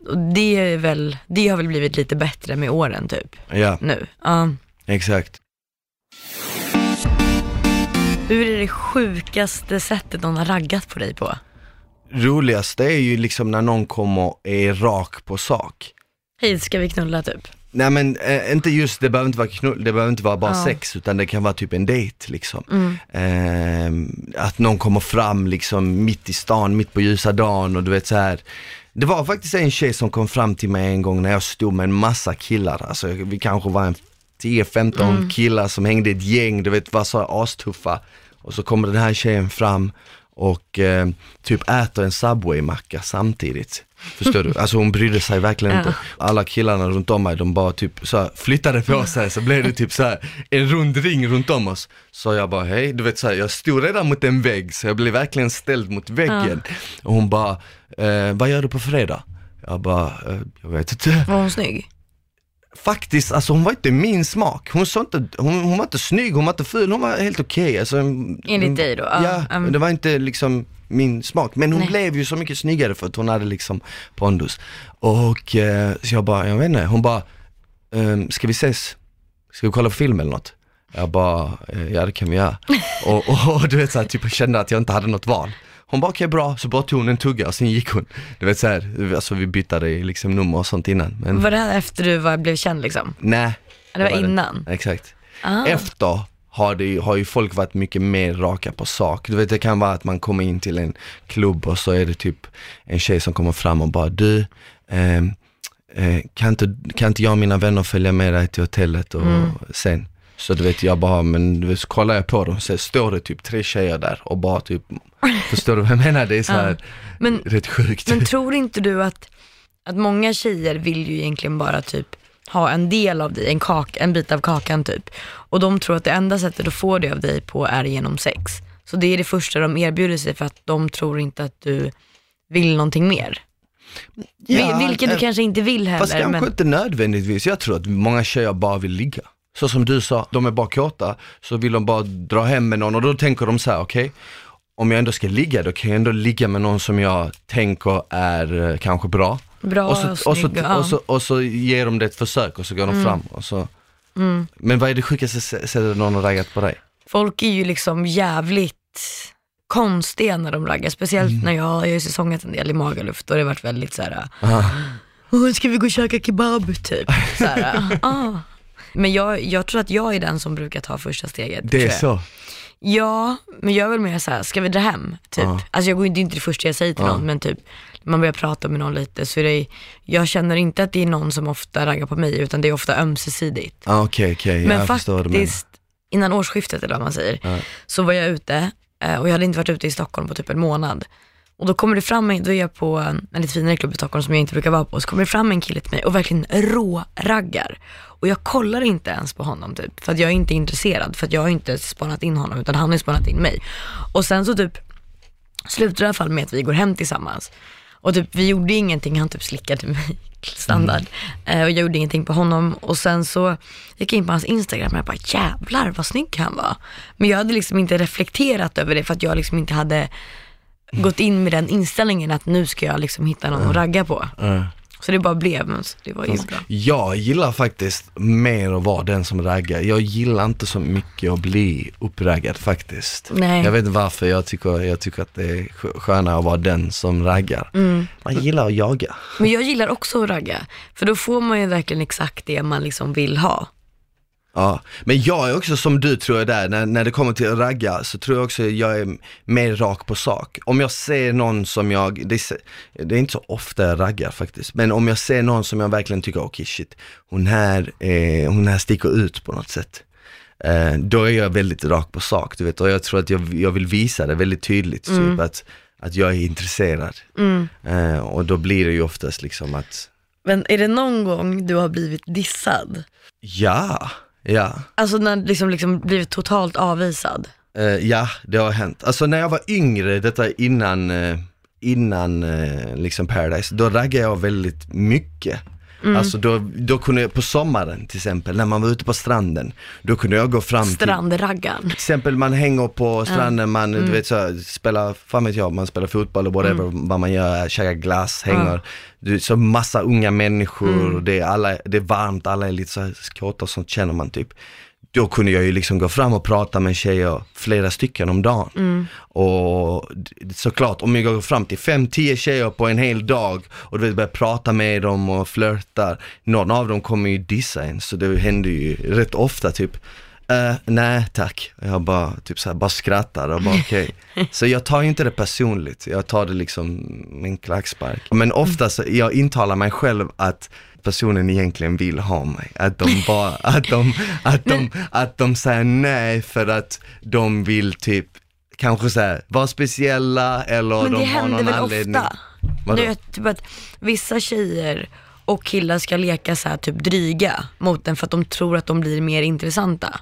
[SPEAKER 1] Och det är väl, det har väl blivit lite bättre med åren typ,
[SPEAKER 2] Ja,
[SPEAKER 1] nu. Ja.
[SPEAKER 2] exakt.
[SPEAKER 1] Hur är det sjukaste sättet någon har raggat på dig på?
[SPEAKER 2] Roligaste är ju liksom när någon kommer och är rak på sak.
[SPEAKER 1] Hej, ska vi knulla typ?
[SPEAKER 2] Nej men eh, inte just, det behöver inte vara knull, det behöver inte vara bara
[SPEAKER 1] Ja.
[SPEAKER 2] sex utan det kan vara typ en dejt liksom.
[SPEAKER 1] Mm.
[SPEAKER 2] Ehm, att någon kommer fram liksom mitt i stan, mitt på ljusa dagen och du vet så här. Det var faktiskt en tjej som kom fram till mig en gång när jag stod med en massa killar, alltså vi kanske var en 10-15
[SPEAKER 1] Mm.
[SPEAKER 2] killar som hängde i ett gäng, du vet var så astuffa. Och så kommer den här tjejen fram och eh, typ äter en Subway-macka samtidigt. Förstår du? Alltså hon brydde sig verkligen
[SPEAKER 1] Ja.
[SPEAKER 2] inte. Alla killarna runt om mig, de bara typ så här, flyttade på sig så blev det typ så här, en rund ring runt om oss. Så jag bara hej, du vet så här, jag stod redan mot en vägg så jag blev verkligen ställd mot väggen. Och hon bara, eh, vad gör du på fredag? Jag bara, eh, jag vet inte.
[SPEAKER 1] Var hon snygg?
[SPEAKER 2] Faktiskt, alltså hon var inte min smak. Hon, sa inte, hon, hon var inte snygg, hon var inte ful, hon var helt okej. Alltså,
[SPEAKER 1] Enligt dig då? Ja, mm.
[SPEAKER 2] men det var inte liksom min smak. Men hon
[SPEAKER 1] Nej.
[SPEAKER 2] blev ju så mycket snyggare för att hon hade liksom pondus. Och eh, så jag bara, jag vet inte, hon bara, ehm, ska vi ses? Ska vi kolla på film eller något? Jag bara, eh, ja det kan vi göra. och, och, och du vet såhär, typ jag kände att jag inte hade något val. Hon bara, okej bra, så bara tog hon en tugga och sen gick hon. Du vet såhär, alltså vi bytte liksom nummer och sånt innan. Men
[SPEAKER 1] Var det här efter du var, blev känd liksom?
[SPEAKER 2] nej.
[SPEAKER 1] Var
[SPEAKER 2] det
[SPEAKER 1] det innan?
[SPEAKER 2] Exakt.
[SPEAKER 1] Ah.
[SPEAKER 2] Efter har, det, har ju folk varit mycket mer raka på sak. Du vet det kan vara att man kommer in till en klubb och så är det typ en tjej som kommer fram och bara du, ehm, eh, kan, inte, kan inte jag och mina vänner följa med dig till hotellet och
[SPEAKER 1] Mm.
[SPEAKER 2] sen? Så du vet jag bara, men du vet, så kollar jag på dem så står det typ tre tjejer där och bara typ, förstår du vad jag menar? Det är så här
[SPEAKER 1] Men,
[SPEAKER 2] rätt sjukt.
[SPEAKER 1] men tror inte du att, att många tjejer vill ju egentligen bara typ ha en del av dig, en, kak, en bit av kakan typ. Och de tror att det enda sättet att få det av dig på är genom sex. Så det är det första de erbjuder sig för att de tror inte att du vill någonting mer.
[SPEAKER 2] Ja,
[SPEAKER 1] Vil- Vilket du
[SPEAKER 2] eh,
[SPEAKER 1] kanske inte vill
[SPEAKER 2] Fast
[SPEAKER 1] heller.
[SPEAKER 2] kanske
[SPEAKER 1] Men,
[SPEAKER 2] inte nödvändigtvis. Jag tror att många tjejer bara vill ligga. Så som du sa, de är bara kåta, så vill de bara dra hem med någon och då tänker de så här: okej, om jag ändå ska ligga, då kan jag ändå ligga med någon som jag tänker är eh, kanske bra.
[SPEAKER 1] bra
[SPEAKER 2] och, så, och, så,
[SPEAKER 1] snygg, ja.
[SPEAKER 2] och, så, och så ger de det ett försök och så går de fram och så.
[SPEAKER 1] Mm.
[SPEAKER 2] Men vad är det sjukaste sä- sättet någon har raggat på dig?
[SPEAKER 1] Folk är ju liksom jävligt konstiga när de raggar. Speciellt
[SPEAKER 2] Mm.
[SPEAKER 1] när jag, jag har säsongat en del i Magaluf och det har varit väldigt såhär,
[SPEAKER 2] Ah.
[SPEAKER 1] Ska vi gå och käka kebab typ? Såhär, ah. Men jag, jag tror att jag är den som brukar ta första steget.
[SPEAKER 2] Det är så?
[SPEAKER 1] Ja, men jag är väl mer såhär, ska vi dra hem? Typ.
[SPEAKER 2] Ja.
[SPEAKER 1] Alltså jag går inte, det är inte det första jag säger till
[SPEAKER 2] Ja.
[SPEAKER 1] någon, men typ man börjar prata med någon lite så är det, jag känner inte att det är någon som ofta raggar på mig utan det är ofta ömsesidigt.
[SPEAKER 2] Ah, Okej, okej,
[SPEAKER 1] Men
[SPEAKER 2] jag
[SPEAKER 1] faktiskt, innan årsskiftet eller vad man säger,
[SPEAKER 2] Ja.
[SPEAKER 1] så var jag ute eh, och jag hade inte varit ute i Stockholm på typ en månad. Och då kommer det fram, en, då är jag på en, en lite finare klubb i Stockholm som jag inte brukar vara på, så kommer det fram en kille till mig och verkligen rå-raggar. Och jag kollar inte ens på honom typ, för att jag är inte intresserad, för att jag har inte spanat in honom, utan han har spanat in mig. Och sen så typ slutar det i alla fall med att vi går hem tillsammans. Och typ, vi gjorde ingenting, han typ slickade mig, standard. Eh, och jag gjorde ingenting på honom. Och sen så gick jag in på hans Instagram och jag bara jävlar vad snygg han var. Men jag hade liksom inte reflekterat över det för att jag liksom inte hade gått in med den inställningen att nu ska jag liksom hitta någon att ragga på. Så det bara blev, men det var ju bra.
[SPEAKER 2] Jag gillar faktiskt mer att vara den som raggar. Jag gillar inte så mycket att bli uppraggad faktiskt.
[SPEAKER 1] Nej.
[SPEAKER 2] Jag vet inte varför, jag tycker, jag tycker att det är skö- skönare att vara den som raggar.
[SPEAKER 1] Mm.
[SPEAKER 2] Man gillar att jaga.
[SPEAKER 1] Men jag gillar också att ragga, för då får man ju verkligen exakt det man liksom vill ha.
[SPEAKER 2] Ja, men jag är också som du tror jag där, när, när det kommer till att ragga så tror jag också jag är mer rak på sak. Om jag ser någon som jag, det är, det är inte så ofta jag raggar faktiskt, men om jag ser någon som jag verkligen tycker, okej shit, hon här, eh, hon här sticker ut på något sätt. Eh, då är jag väldigt rak på sak, du vet, och jag tror att jag, jag vill visa det väldigt tydligt, typ att, att jag är intresserad.
[SPEAKER 1] Mm.
[SPEAKER 2] Eh, och då blir det ju oftast liksom att,
[SPEAKER 1] Men är det någon gång du har blivit dissad?
[SPEAKER 2] ja, ja.
[SPEAKER 1] Alltså när liksom, liksom blivit totalt avvisad?
[SPEAKER 2] Eh, ja, det har hänt. Alltså när jag var yngre, detta innan, eh, innan eh, liksom Paradise, då raggade jag väldigt mycket. Alltså då, då kunde jag, på sommaren till exempel, när man var ute på stranden, då kunde jag gå fram till
[SPEAKER 1] Strandraggaren.
[SPEAKER 2] till exempel man hänger på stranden, man du vet så, här, spelar, fan vet jag, man spelar fotboll och whatever, vad man gör, käkar glass, hänger. Du, så massa unga människor, det, är alla, det är varmt, alla är lite så här kåta och sånt känner man typ. Då kunde jag ju liksom gå fram och prata med tjejer, flera stycken om dagen. Och d- såklart, om jag går fram till fem, tio tjejer på en hel dag och du vet, börjar prata med dem och flörtar, någon av dem kommer ju dissa en, så det händer ju rätt ofta typ Eh, nej tack. Jag bara, typ så här, bara skrattar och bara okej. Så jag tar ju inte det personligt, jag tar det liksom med en klackspark. Men ofta så, jag intalar mig själv att personen egentligen vill ha mig. Att de bara, att de, att de, att de säger nej för att de vill typ kanske så vara speciella eller
[SPEAKER 1] Men
[SPEAKER 2] de
[SPEAKER 1] det
[SPEAKER 2] har
[SPEAKER 1] händer
[SPEAKER 2] någon
[SPEAKER 1] väl
[SPEAKER 2] anledning.
[SPEAKER 1] ofta?
[SPEAKER 2] Vadå?
[SPEAKER 1] Det är typ att vissa tjejer och killar ska leka så här typ dryga mot den för att de tror att de blir mer intressanta.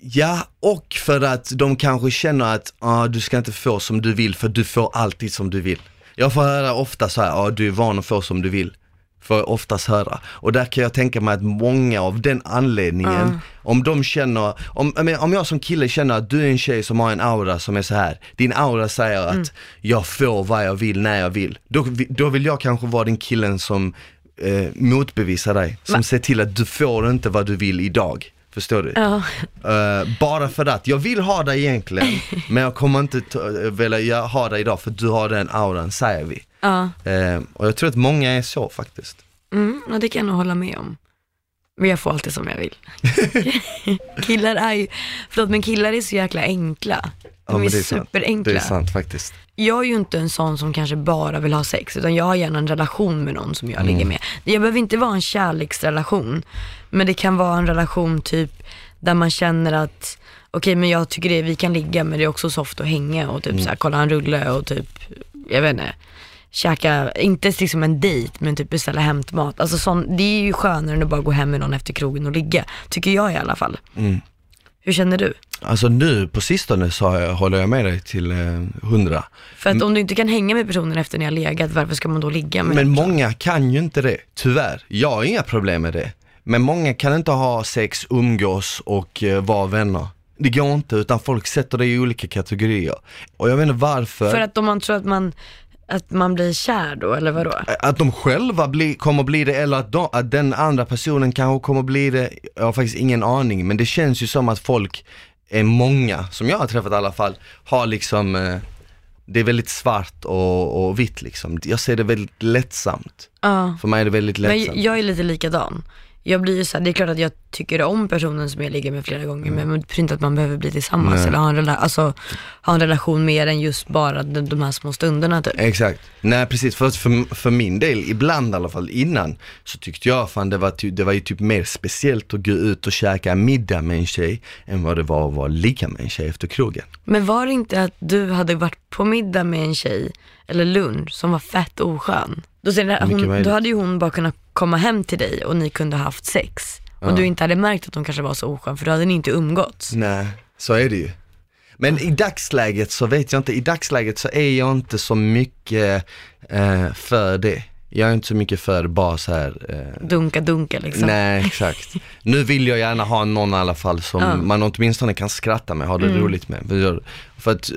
[SPEAKER 2] Ja, och för att de kanske känner att ah, du ska inte få som du vill för du får alltid som du vill. Jag får höra ofta så här, ja du är van att få som du vill. Får jag oftast höra. Och där kan jag tänka mig att många av den anledningen, om de känner, om, om jag som kille känner att du är en tjej som har en aura som är så här. din aura säger att jag får vad jag vill när jag vill. Då, då vill jag kanske vara den killen som eh, motbevisar dig, som ser till att du får inte vad du vill idag. Förstår du?
[SPEAKER 1] Ja.
[SPEAKER 2] Eh, bara för att, jag vill ha dig egentligen, men jag kommer inte ta, vilja ha dig idag för du har den auran, säger vi.
[SPEAKER 1] Ja.
[SPEAKER 2] Eh, och jag tror att många är så faktiskt.
[SPEAKER 1] Mm, och det kan jag nog hålla med om. Men jag får alltid som jag vill. killar är ju, förlåt men killar är så jäkla enkla. De
[SPEAKER 2] Ja,
[SPEAKER 1] är,
[SPEAKER 2] det är
[SPEAKER 1] superenkla.
[SPEAKER 2] Det är sant faktiskt.
[SPEAKER 1] Jag är ju inte en sån som kanske bara vill ha sex, utan jag har gärna en relation med någon som jag
[SPEAKER 2] Mm.
[SPEAKER 1] ligger med. Jag behöver inte vara en kärleksrelation, men det kan vara en relation typ där man känner att okej men jag tycker det, vi kan ligga men det är också soft att hänga och typ
[SPEAKER 2] Mm.
[SPEAKER 1] så här, kolla en rulle och typ, jag vet inte, käka, inte liksom en dejt men typ beställa hämtmat. Alltså sån, det är ju skönare än att bara gå hem med någon efter krogen och ligga, tycker jag i alla fall.
[SPEAKER 2] Mm.
[SPEAKER 1] Hur känner du?
[SPEAKER 2] Alltså nu på sistone så jag, håller jag med dig till eh, hundra.
[SPEAKER 1] För att om du inte kan hänga med personen efter ni har legat, varför ska man då ligga med
[SPEAKER 2] Men många kan ju inte det, tyvärr. Jag har inga problem med det. Men många kan inte ha sex, umgås och eh, vara vänner. Det går inte, utan folk sätter det i olika kategorier. Och jag vet inte varför.
[SPEAKER 1] För att om man tror att man, att man blir kär då, eller vadå?
[SPEAKER 2] Att de själva bli, kommer bli det eller att, de, att den andra personen kanske kommer bli det, jag har faktiskt ingen aning. Men det känns ju som att folk är många, som jag har träffat i alla fall, har liksom, eh, det är väldigt svart och, och vitt liksom. Jag ser det väldigt lättsamt.
[SPEAKER 1] Ja.
[SPEAKER 2] För mig är det väldigt lättsamt.
[SPEAKER 1] Men jag är lite likadan. Jag blir ju så här, det är klart att jag tycker om personen som jag ligger med flera gånger men det betyder inte att man behöver bli tillsammans
[SPEAKER 2] Nej.
[SPEAKER 1] eller ha en, rela- alltså, ha en relation mer än just bara de, de här små stunderna typ.
[SPEAKER 2] Exakt. Nej precis, för, för, för min del, ibland i alla fall innan, så tyckte jag fan det var, ty, det var ju typ mer speciellt att gå ut och käka middag med en tjej än vad det var att vara ligga med en tjej efter krogen.
[SPEAKER 1] Men var det inte att du hade varit på middag med en tjej, eller lunch, som var fett oskön? Då,
[SPEAKER 2] Mycket
[SPEAKER 1] hon, då hade ju hon bara kunnat komma hem till dig och ni kunde ha haft sex. Och
[SPEAKER 2] Ja.
[SPEAKER 1] du inte hade märkt att hon kanske var så oskön för då hade ni inte umgåtts.
[SPEAKER 2] Nej, så är det ju. Men i dagsläget så vet jag inte, i dagsläget så är jag inte så mycket eh, för det. Jag är inte så mycket för bara så här eh,
[SPEAKER 1] Dunka dunka liksom.
[SPEAKER 2] Nej exakt. Nu vill jag gärna ha någon i alla fall som
[SPEAKER 1] Ja. Mm.
[SPEAKER 2] man åtminstone kan skratta med, ha det roligt med. För, jag- för att, eh,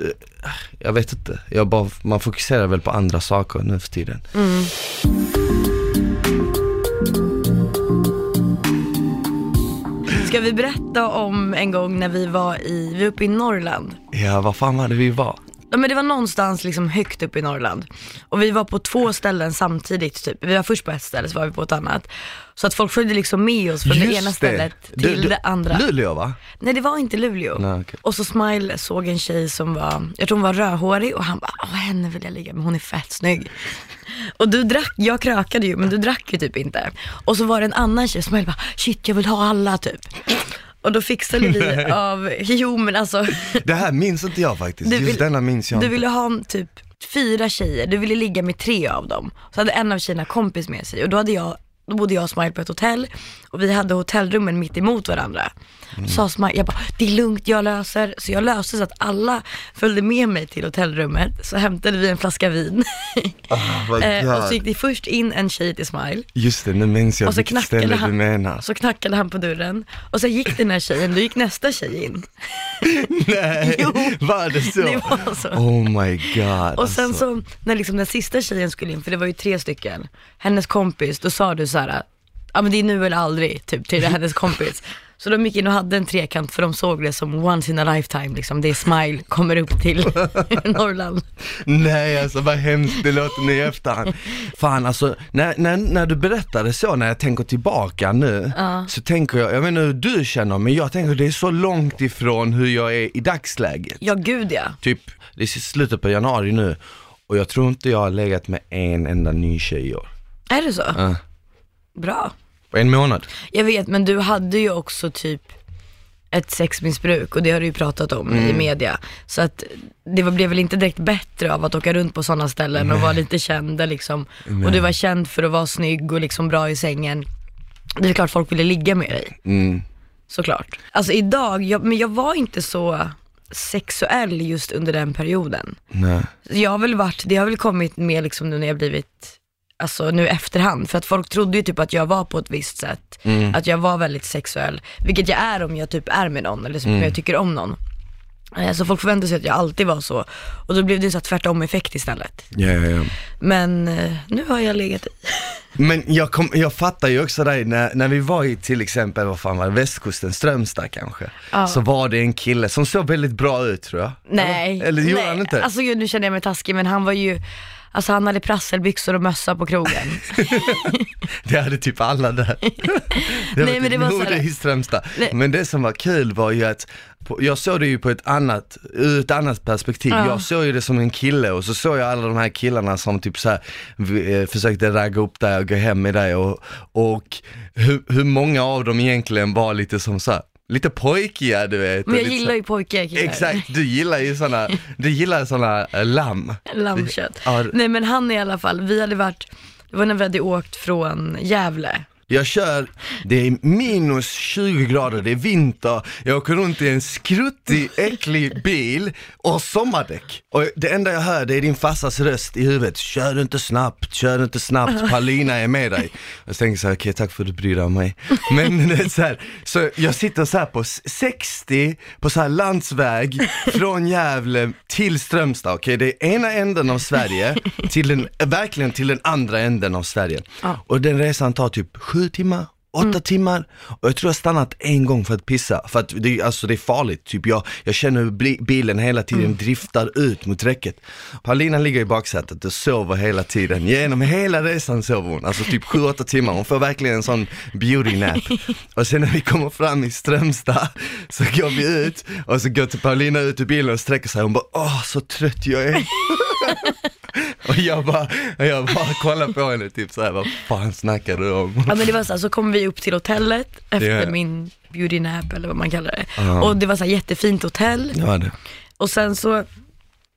[SPEAKER 2] jag vet inte, jag bara, man fokuserar väl på andra saker nu för tiden.
[SPEAKER 1] Mm. Ska vi berätta om en gång när vi var i, vi var uppe i Norrland.
[SPEAKER 2] Ja, vad fan var det vi var?
[SPEAKER 1] Ja, men det var någonstans liksom högt upp i Norrland. Och vi var på två ställen samtidigt typ. Vi var först på ett ställe, så var vi på ett annat. Så att folk följde liksom med oss från det ena stället till
[SPEAKER 2] Du- du-
[SPEAKER 1] det andra.
[SPEAKER 2] Luleå va?
[SPEAKER 1] Nej det var inte Luleå.
[SPEAKER 2] Nej, okej.
[SPEAKER 1] Och så Smile såg en tjej som var, jag tror hon var rödhårig och han bara, åh henne vill jag ligga med, hon är fett snygg. Och du drack, jag krökade ju men du drack ju typ inte. Och så var det en annan tjej, Smile bara, shit jag vill ha alla typ. Och då fixade vi av, jo men alltså,
[SPEAKER 2] Det här minns inte jag faktiskt,
[SPEAKER 1] Du
[SPEAKER 2] just
[SPEAKER 1] vill-
[SPEAKER 2] denna minns jag
[SPEAKER 1] du
[SPEAKER 2] inte.
[SPEAKER 1] ville ha en typ fyra tjejer, du ville ligga med tre av dem. Så hade en av tjejerna kompis med sig. Och då hade jag då bodde jag och Smile på ett hotell och vi hade hotellrummen mitt emot varandra.
[SPEAKER 2] Mm.
[SPEAKER 1] Så sa Smile, jag bara, det är lugnt, jag löser. Så jag löste så att alla följde med mig till hotellrummet. Så hämtade vi en flaska vin.
[SPEAKER 2] Vad
[SPEAKER 1] eh, och så gick det först in en tjej till Smile.
[SPEAKER 2] Just det, nu minns jag
[SPEAKER 1] Och så
[SPEAKER 2] vilket
[SPEAKER 1] knackade
[SPEAKER 2] ställe
[SPEAKER 1] han.
[SPEAKER 2] du menar.
[SPEAKER 1] Så knackade han på dörren. Och så gick den här tjejen, då gick nästa tjej in.
[SPEAKER 2] Nej,
[SPEAKER 1] Jo.
[SPEAKER 2] var det så?
[SPEAKER 1] Det var så.
[SPEAKER 2] Oh my god.
[SPEAKER 1] Och sen
[SPEAKER 2] alltså.
[SPEAKER 1] så, när liksom den sista tjejen skulle in, för det var ju tre stycken, hennes kompis, då sa du så här, ja men det är nu eller aldrig, typ till hennes kompis. Så de gick in och hade en trekant för de såg det som once in a lifetime liksom, det är smile, kommer upp till Norrland.
[SPEAKER 2] Nej alltså vad hemskt det låter nu i efterhand. Fan alltså, när, när, när du berättade så, när jag tänker tillbaka nu, så tänker jag, jag vet inte hur du känner, men jag tänker det är så långt ifrån hur jag är i dagsläget.
[SPEAKER 1] Ja gud ja.
[SPEAKER 2] Typ, det är slutet på januari nu, och jag tror inte jag har legat med en enda ny tjej i år.
[SPEAKER 1] Är det så?
[SPEAKER 2] Ja.
[SPEAKER 1] Bra.
[SPEAKER 2] På en månad.
[SPEAKER 1] Jag vet, men du hade ju också typ ett sexmissbruk och det har du ju pratat om
[SPEAKER 2] Mm.
[SPEAKER 1] i media. Så att det var, blev väl inte direkt bättre av att åka runt på sådana ställen och vara lite kända liksom. Och du var känd för att vara snygg och liksom bra i sängen. Det är klart folk ville ligga med dig,
[SPEAKER 2] Mm.
[SPEAKER 1] såklart. Alltså idag, jag, men jag var inte så, sexuell just under den perioden.
[SPEAKER 2] Nej.
[SPEAKER 1] Jag har väl varit, det har väl kommit med liksom nu när jag blivit, alltså nu i efterhand, för att folk trodde ju typ att jag var på ett visst sätt, att jag var väldigt sexuell, vilket jag är om jag typ är med någon eller om jag tycker om någon. Eh, Så folk förväntar sig att jag alltid var så, och då blev det en tvärtom effekt istället.
[SPEAKER 2] Ja, ja, ja.
[SPEAKER 1] Men eh, nu har jag legat i.
[SPEAKER 2] Men jag, kom, jag fattar ju också dig, när, när vi var i till exempel, vad fan var det, västkusten, Strömstad kanske,
[SPEAKER 1] Ja.
[SPEAKER 2] så var det en kille som såg väldigt bra ut tror jag.
[SPEAKER 1] Nej.
[SPEAKER 2] Eller, eller gjorde
[SPEAKER 1] nej.
[SPEAKER 2] han inte?
[SPEAKER 1] Alltså gud, nu känner jag mig taskig, men han var ju, alltså han hade prasselbyxor och mössa på krogen.
[SPEAKER 2] Det hade typ alla där. Det
[SPEAKER 1] Nej,
[SPEAKER 2] var
[SPEAKER 1] men
[SPEAKER 2] typ
[SPEAKER 1] det var så
[SPEAKER 2] i Strömstad.
[SPEAKER 1] Nej.
[SPEAKER 2] Men det som var kul var ju att, jag såg det ju på ett annat, ur ett annat perspektiv.
[SPEAKER 1] Ja.
[SPEAKER 2] Jag såg ju det som en kille och så såg jag alla de här killarna som typ så här, eh, försökte ragga upp dig och gå hem med dig och, och hur, hur många av dem egentligen var lite som så här, lite pojkiga du vet.
[SPEAKER 1] Men jag
[SPEAKER 2] lite
[SPEAKER 1] gillar
[SPEAKER 2] så-
[SPEAKER 1] ju pojkar killar.
[SPEAKER 2] Exakt, du gillar ju såna, du gillar såna äh, lamm.
[SPEAKER 1] Lammkött.
[SPEAKER 2] Ja,
[SPEAKER 1] Nej men han i alla fall, vi hade varit, det var när vi hade åkt från Gävle.
[SPEAKER 2] Jag kör, det är minus 20 grader, det är vinter, jag åker runt i en skruttig, äcklig bil och sommardäck. Och det enda jag hör det är din farsas röst i huvudet, kör inte snabbt, kör inte snabbt, Paulina är med dig. Jag tänker så här, okej tack för att du bryr dig om mig. Men det är så, här, så jag sitter så här på s- 60 på så här landsväg från Gävle till Strömstad, okej det är ena änden av Sverige till den, verkligen till den andra änden av Sverige. Och den resan tar typ sju timmar, åtta timmar och jag tror jag stannat en gång för att pissa. För att det, är- alltså det är farligt, typ jag, jag känner hur bilen hela tiden driftar ut mot räcket. Paulina ligger i baksätet och sover hela tiden, genom hela resan sover hon, alltså typ sju, åtta timmar. Hon får verkligen en sån beauty nap. Och sen när vi kommer fram i Strömstad så går vi ut och så går till Paulina ut ur bilen och sträcker sig, hon bara åh så trött jag är. Och jag bara, jag bara kollar på henne typ såhär, vad fan snackar du om?
[SPEAKER 1] Ja men det var så här, så kom vi upp till hotellet efter
[SPEAKER 2] Ja.
[SPEAKER 1] min beauty nap eller vad man kallar det.
[SPEAKER 2] Ja.
[SPEAKER 1] Och det var så här jättefint hotell.
[SPEAKER 2] Ja, det.
[SPEAKER 1] Och sen så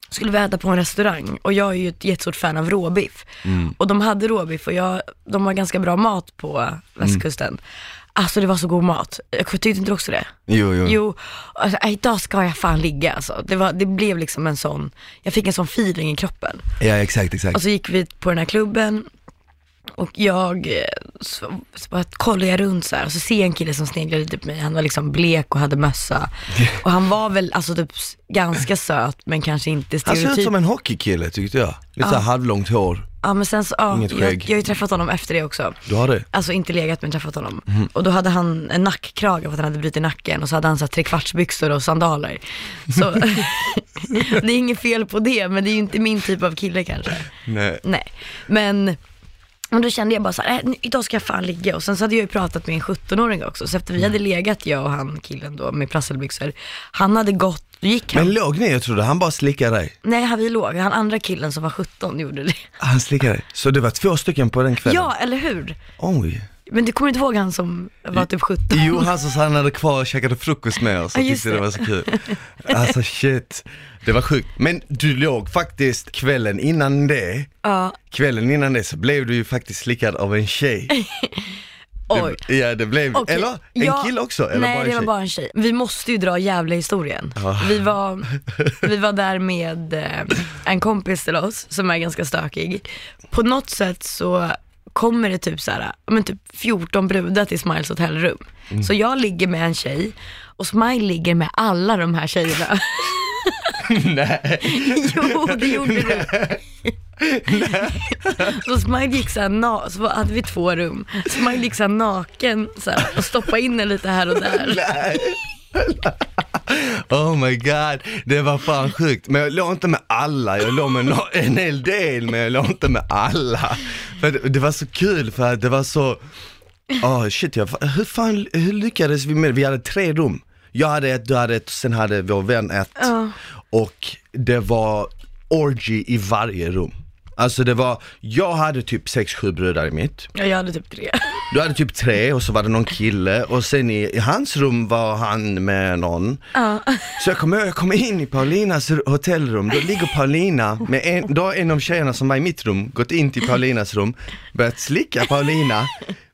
[SPEAKER 1] skulle vi äta på en restaurang och jag är ju ett jättestort fan av råbiff.
[SPEAKER 2] Mm.
[SPEAKER 1] Och de hade råbiff och jag, de har ganska bra mat på västkusten. Alltså det var så god mat. Jag tyckte inte du också det?
[SPEAKER 2] Jo, jo.
[SPEAKER 1] Jo, alltså, idag ska jag fan ligga alltså. Det, var, det blev liksom en sån, jag fick en sån feeling i kroppen.
[SPEAKER 2] Ja, exakt, exakt.
[SPEAKER 1] Och så gick vi på den här klubben och jag eh, så, så bara kollar jag runt så här och så ser jag en kille som sneglar lite på mig. Han var liksom blek och hade mössa. Och han var väl alltså typ ganska söt men kanske inte
[SPEAKER 2] Han ser ut
[SPEAKER 1] stereotyp.
[SPEAKER 2] som en hockeykille tyckte jag. Lite såhär halvlångt hår.
[SPEAKER 1] Ja men sen så, ja,
[SPEAKER 2] Inget
[SPEAKER 1] jag,
[SPEAKER 2] skägg.
[SPEAKER 1] jag har ju träffat honom efter det också.
[SPEAKER 2] Du har det?
[SPEAKER 1] Alltså inte legat men träffat honom.
[SPEAKER 2] Mhm.
[SPEAKER 1] Och då hade han en nackkrage för att han hade brutit nacken och så hade han så här trekvartsbyxor och sandaler. Så det är inget fel på det men det är ju inte min typ av kille kanske.
[SPEAKER 2] Nej.
[SPEAKER 1] Nej, men men då kände jag bara så här, äh, idag ska jag fan ligga. Och sen så hade jag ju pratat med en 17-åring också. Så efter vi hade legat, jag och han killen då med prasselbyxor. Han hade gått, då gick han.
[SPEAKER 2] Men låg ni? Jag trodde han bara slickade dig.
[SPEAKER 1] Nej, han vi låg. Han andra killen som var 17 gjorde det.
[SPEAKER 2] Han slickade dig. Så det var två stycken på den kvällen?
[SPEAKER 1] Ja, eller hur?
[SPEAKER 2] Oj.
[SPEAKER 1] Men du kommer inte ihåg han som var typ 17?
[SPEAKER 2] Jo, han som stannade kvar och käkade frukost med oss och
[SPEAKER 1] Ja, just
[SPEAKER 2] tyckte det
[SPEAKER 1] det.
[SPEAKER 2] var så kul. Alltså shit, det var sjukt. Men du låg faktiskt kvällen innan det,
[SPEAKER 1] Ja,
[SPEAKER 2] kvällen innan det så blev du ju faktiskt slickad av en tjej.
[SPEAKER 1] oj.
[SPEAKER 2] Det, ja det blev,
[SPEAKER 1] Okej.
[SPEAKER 2] eller? En
[SPEAKER 1] Ja,
[SPEAKER 2] kille också? Eller
[SPEAKER 1] nej,
[SPEAKER 2] bara en
[SPEAKER 1] det var
[SPEAKER 2] tjej?
[SPEAKER 1] bara en tjej. Vi måste ju dra jävla historien.
[SPEAKER 2] Ja.
[SPEAKER 1] Vi, var, vi var där med eh, en kompis till oss som är ganska stökig. På något sätt så kommer det typ så här, men typ 14 brudar till Smiles hotellrum.
[SPEAKER 2] Mm.
[SPEAKER 1] Så jag ligger med en tjej och Smile ligger med alla de här tjejerna.
[SPEAKER 2] Nej.
[SPEAKER 1] jo, det gjorde du. Så Smile gick såhär, na- så hade vi två rum. Smile gick såhär naken så här, och stoppade in den lite här och där.
[SPEAKER 2] Nej. Oh my god, det var fan sjukt. Men jag låg inte med alla, jag låg med no- en hel del men jag låg inte med alla. För det, det var så kul för att det var så, oh shit, jag, hur fan, hur lyckades vi med det? Vi hade tre rum. Jag hade ett, du hade ett, sen hade vår vän ett.
[SPEAKER 1] Ja.
[SPEAKER 2] Och det var orgy i varje rum. Alltså det var, jag hade typ 6-7 brudar i mitt.
[SPEAKER 1] Ja, jag hade typ tre.
[SPEAKER 2] Du hade typ tre och så var det någon kille och sen i, i hans rum var han med någon.
[SPEAKER 1] Ja.
[SPEAKER 2] Så jag kommer jag kommer in i Paulinas hotellrum, då ligger Paulina med en, då har en av tjejerna som var i mitt rum gått in till Paulinas rum, börjat slicka Paulina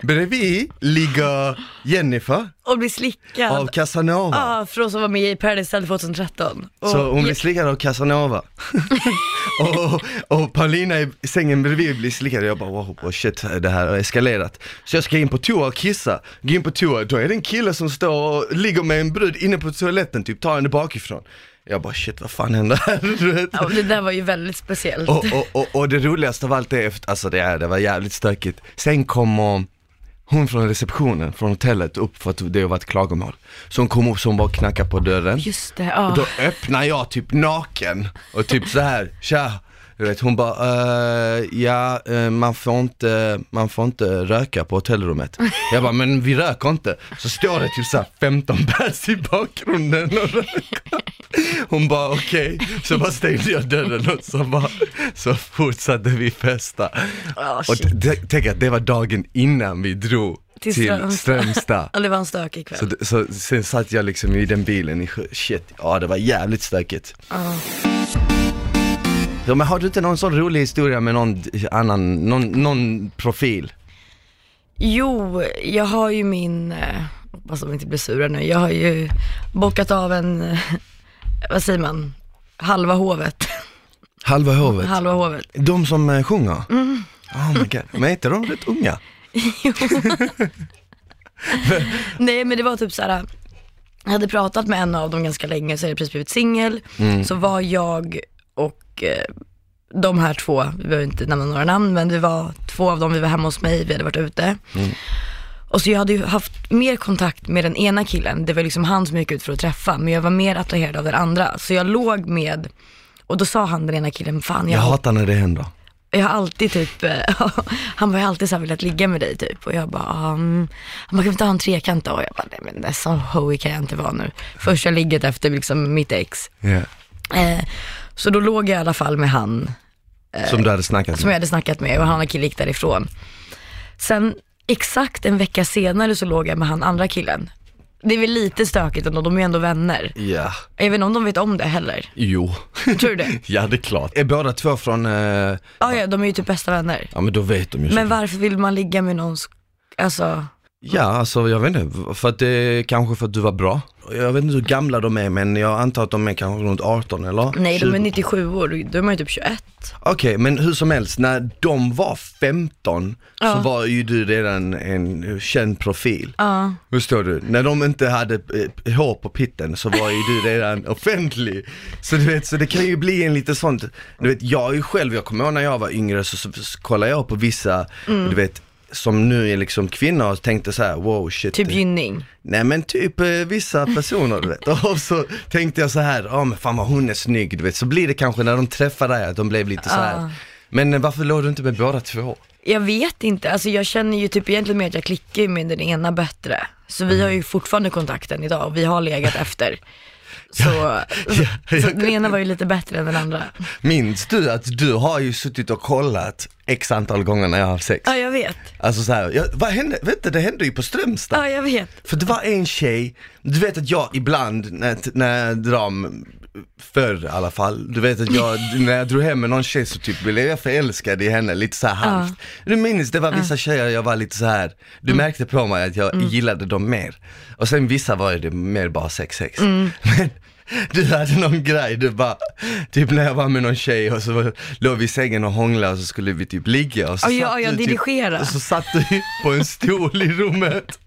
[SPEAKER 2] bredvid ligger Jennifer
[SPEAKER 1] Och blir slickad.
[SPEAKER 2] av Casanova.
[SPEAKER 1] Ja, från som var med i Paradise Hotel 2013. Och
[SPEAKER 2] Så hon blir slickad av Casanova. och, och Paulina i sängen bredvid blir slickad och jag bara wow, wow shit det här har eskalerat. Så jag ska in på toa och kissa, gå in på toa, då är det en kille som står och ligger med en brud inne på toaletten, typ tar henne bakifrån. Jag bara shit vad fan händer här? Du vet?
[SPEAKER 1] ja, det där var ju väldigt speciellt.
[SPEAKER 2] Och, och, och, och det roligaste av allt är, alltså det, är, det var jävligt stökigt. Sen kommer hon från receptionen, från hotellet upp för att det var ett klagomål. Så hon kom upp så hon bara knackade på dörren.
[SPEAKER 1] Just det, ja.
[SPEAKER 2] Och då öppnar jag typ naken och typ så här, tja. Du vet, hon bara, eh, ja eh, man får inte, man får inte röka på hotellrummet. Jag bara, men vi röker inte. Så står det typ så här 15 pers i bakgrunden och röker. Hon bara okej, så bara stängde jag dörren och så bara, så fortsatte vi festa.
[SPEAKER 1] Ja,
[SPEAKER 2] Och tänk att det var dagen innan vi drog
[SPEAKER 1] Till
[SPEAKER 2] till,
[SPEAKER 1] Strömstad. Ja, det var en stökig kväll.
[SPEAKER 2] Så, så sen satt jag liksom i den bilen i shit, ja det var jävligt stökigt.
[SPEAKER 1] Ja.
[SPEAKER 2] Ja, men har du inte någon sån rolig historia med någon annan, någon, någon profil?
[SPEAKER 1] Jo, jag har ju min, eh, hoppas de inte blir sura nu, jag har ju bockat av en, eh, vad säger man, halva hovet.
[SPEAKER 2] Halva hovet?
[SPEAKER 1] halva hovet.
[SPEAKER 2] De som eh, sjunger? Oh my god, men är inte de rätt unga?
[SPEAKER 1] Nej men det var typ så här. jag hade pratat med en av dem ganska länge, så hade jag precis blivit singel. Så var jag och eh, de här två, vi behöver inte nämna några namn, men det var två av dem, vi var hemma hos mig, vi hade varit ute. Och så jag hade ju haft mer kontakt med den ena killen, det var liksom han som jag gick ut för att träffa, men jag var mer attraherad av den andra. Så jag låg med, och då sa han den ena killen, fan jag,
[SPEAKER 2] Jag hatar när det händer.
[SPEAKER 1] jag har alltid typ, eh, han var ju alltid så här velat ligga med dig typ. Och jag bara, um, man kan vi inte ha en trekant då? Och jag bara, nej men det är så hoey kan jag inte vara nu. Första ligget efter liksom mitt ex.
[SPEAKER 2] Ja.
[SPEAKER 1] Eh, så då låg jag i alla fall med han
[SPEAKER 2] Som du hade snackat
[SPEAKER 1] som jag
[SPEAKER 2] med.
[SPEAKER 1] hade snackat med och han och kille gick därifrån. Sen exakt en vecka senare så låg jag med han andra killen. Det är väl lite stökigt ändå, de är ju ändå vänner.
[SPEAKER 2] Ja,
[SPEAKER 1] Jag vet inte om de vet om det heller.
[SPEAKER 2] jo.
[SPEAKER 1] Tror du det?
[SPEAKER 2] ja det är klart. Är båda två från, eh,
[SPEAKER 1] Ja, ja, de är ju typ bästa vänner.
[SPEAKER 2] ja men då vet de ju
[SPEAKER 1] Men
[SPEAKER 2] så.
[SPEAKER 1] varför vill man ligga med någon, alltså,
[SPEAKER 2] Ja, alltså jag vet inte, för att det är kanske för att du var bra. Jag vet inte hur gamla de är men jag antar att de är kanske runt 18 eller?
[SPEAKER 1] nej de är
[SPEAKER 2] 20.
[SPEAKER 1] 97 år, då är man ju typ 21.
[SPEAKER 2] Okej, men hur som helst, när de var 15
[SPEAKER 1] Ja.
[SPEAKER 2] så var ju du redan en känd profil.
[SPEAKER 1] Ja.
[SPEAKER 2] Förstår du? När de inte hade eh, hår på pitten så var ju du redan offentlig. Så du vet, så det kan ju bli en lite sånt, du vet jag är ju själv, jag kommer ihåg när jag var yngre så, så, så kollade jag på vissa,
[SPEAKER 1] Mm.
[SPEAKER 2] du vet, som nu är liksom kvinnor och tänkte så här: wow shit.
[SPEAKER 1] Typ gynning.
[SPEAKER 2] Nej men typ eh, vissa personer du vet. Och så tänkte jag så här, ja men fan vad hon är snygg du vet. Så blir det kanske när de träffar dig att de blev lite så här.
[SPEAKER 1] Ja.
[SPEAKER 2] Men eh, varför låg du inte med båda två?
[SPEAKER 1] Jag vet inte, alltså jag känner ju typ egentligen mer att jag klickar med den ena bättre. Så vi har ju fortfarande kontakten idag och vi har legat efter. Så,
[SPEAKER 2] ja,
[SPEAKER 1] så
[SPEAKER 2] ja.
[SPEAKER 1] den ena var ju lite bättre än den andra.
[SPEAKER 2] Minns du att du har ju suttit och kollat x antal gånger när jag har haft sex?
[SPEAKER 1] Ja jag vet,
[SPEAKER 2] Alltså så här, ja, vad hände? Vet du, det hände ju på Strömstad.
[SPEAKER 1] ja jag vet.
[SPEAKER 2] För det var en tjej, du vet att jag ibland när, när jag drar, förr i alla fall, du vet att jag, när jag drog hem med någon tjej så typ blev jag förälskad i henne lite så här halvt. Du minns, det var vissa tjejer jag var lite så här. du märkte på mig att jag gillade dem mer. Och sen vissa var det mer bara sex sex. Men du hade någon grej, du bara, typ när jag var med någon tjej och så låg vi i sängen och hånglade och så skulle vi typ ligga och så
[SPEAKER 1] Ja,
[SPEAKER 2] satt
[SPEAKER 1] ja,
[SPEAKER 2] du. Typ, och så satt du på en stol i rummet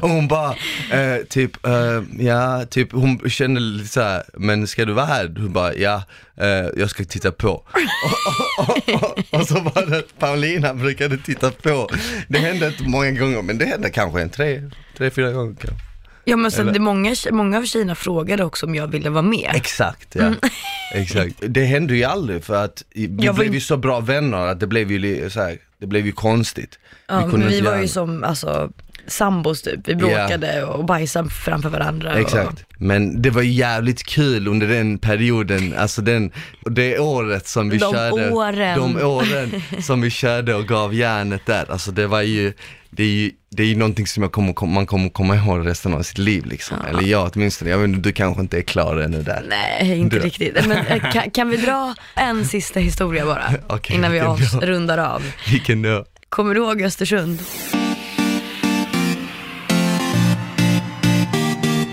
[SPEAKER 2] och hon bara, eh, typ, eh, ja, typ hon kände lite så här, men ska du vara här? Hon bara, ja, eh, jag ska titta på. och, och, och, och, så var det Paulina brukade titta på. Det hände inte många gånger, men det hände kanske en tre, tre fyra gånger kanske.
[SPEAKER 1] Ja men sen
[SPEAKER 2] Eller-
[SPEAKER 1] det många, många av tjejerna frågade också om jag ville vara med.
[SPEAKER 2] Exakt ja, exakt. Det hände ju aldrig för att vi
[SPEAKER 1] Mm. Jag
[SPEAKER 2] blev
[SPEAKER 1] ju-
[SPEAKER 2] så bra vänner att det blev ju så här, det blev ju konstigt.
[SPEAKER 1] Ja, vi
[SPEAKER 2] inte
[SPEAKER 1] var
[SPEAKER 2] göra
[SPEAKER 1] ju som alltså, sambos typ, vi bråkade och bajsade framför varandra.
[SPEAKER 2] Exakt. Men det var jävligt kul under den perioden, alltså den, det året som vi
[SPEAKER 1] De
[SPEAKER 2] körde,
[SPEAKER 1] åren.
[SPEAKER 2] de åren som vi körde och gav järnet där, alltså det var ju, det är ju, det är ju någonting som kommer, kom- man kommer komma ihåg resten av sitt liv liksom. Eller jag åtminstone, jag vet du kanske inte är klar ännu där.
[SPEAKER 1] Och, nej, inte
[SPEAKER 2] Du-
[SPEAKER 1] riktigt. Men eh, kan, kan vi dra en sista historia bara?
[SPEAKER 2] Okej,
[SPEAKER 1] innan vi avs- rundar av.
[SPEAKER 2] Vilken då?
[SPEAKER 1] Kommer du ihåg Östersund?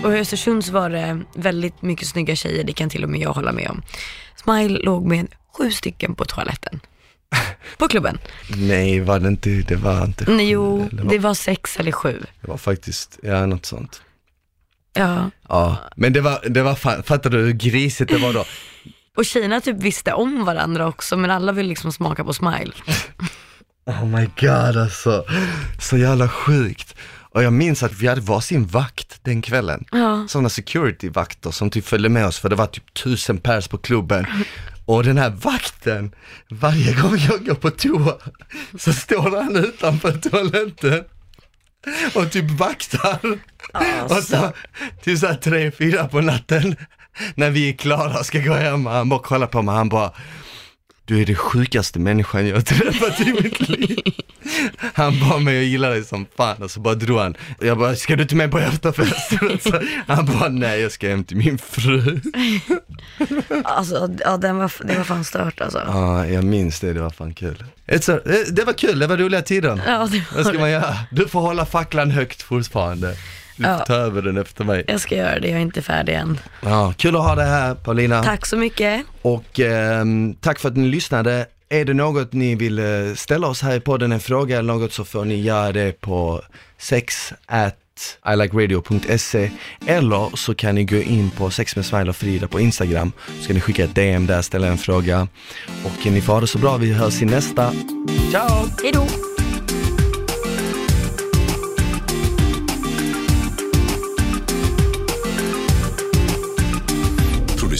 [SPEAKER 1] Och i Östersund så var det väldigt mycket snygga tjejer, det kan till och med jag hålla med om. Smile låg med sju stycken på toaletten. På klubben.
[SPEAKER 2] Nej, var det inte, det var inte
[SPEAKER 1] Nej, jo,
[SPEAKER 2] det var,
[SPEAKER 1] det var sex eller sju.
[SPEAKER 2] det var faktiskt, ja något sånt.
[SPEAKER 1] Ja.
[SPEAKER 2] Ja, men det var, det var fattar du hur grisigt det var då?
[SPEAKER 1] Och tjejerna typ visste om varandra också, men alla ville liksom smaka på Smile.
[SPEAKER 2] Oh my god alltså, så jävla sjukt. Och jag minns att vi hade varsin vakt den kvällen.
[SPEAKER 1] Ja.
[SPEAKER 2] Sådana security-vakter som typ följde med oss för det var typ tusen pers på klubben. Och den här vakten, varje gång jag går på toa så står han utanför toaletten och typ vaktar. Och så typ såhär tre, fyra på natten när vi är klara och ska gå hem, han bara kollar på mig, han bara du är det sjukaste människan jag har träffat i mitt liv. Han bad mig att gilla dig som fan och så bara drog han. Jag bara, ska du inte med på efterfesten? Så Han bara, nej jag ska hem till min fru.
[SPEAKER 1] Alltså, ja, den var, det var fan stört alltså.
[SPEAKER 2] Ja, jag minns det, det var fan kul. It's a, det- var kul, det var roliga tider.
[SPEAKER 1] Ja, det
[SPEAKER 2] Vad
[SPEAKER 1] var
[SPEAKER 2] ska man göra? Du får hålla facklan högt fortfarande. Du får
[SPEAKER 1] Ja.
[SPEAKER 2] ta över den efter mig.
[SPEAKER 1] Jag ska göra det, jag är inte färdig än.
[SPEAKER 2] Ja, kul att ha dig här Paulina.
[SPEAKER 1] Tack så mycket.
[SPEAKER 2] Och ehm, tack för att ni lyssnade. Är det något ni vill eh, ställa oss här i podden, en fråga eller något så får ni göra det på sex at ilikeradio.se eller så kan ni gå in på sex med Smile och Frida på Instagram. Så kan ni skicka ett DM där, ställa en fråga. Och ni får ha det så bra, vi hörs i nästa. Ciao!
[SPEAKER 1] Hej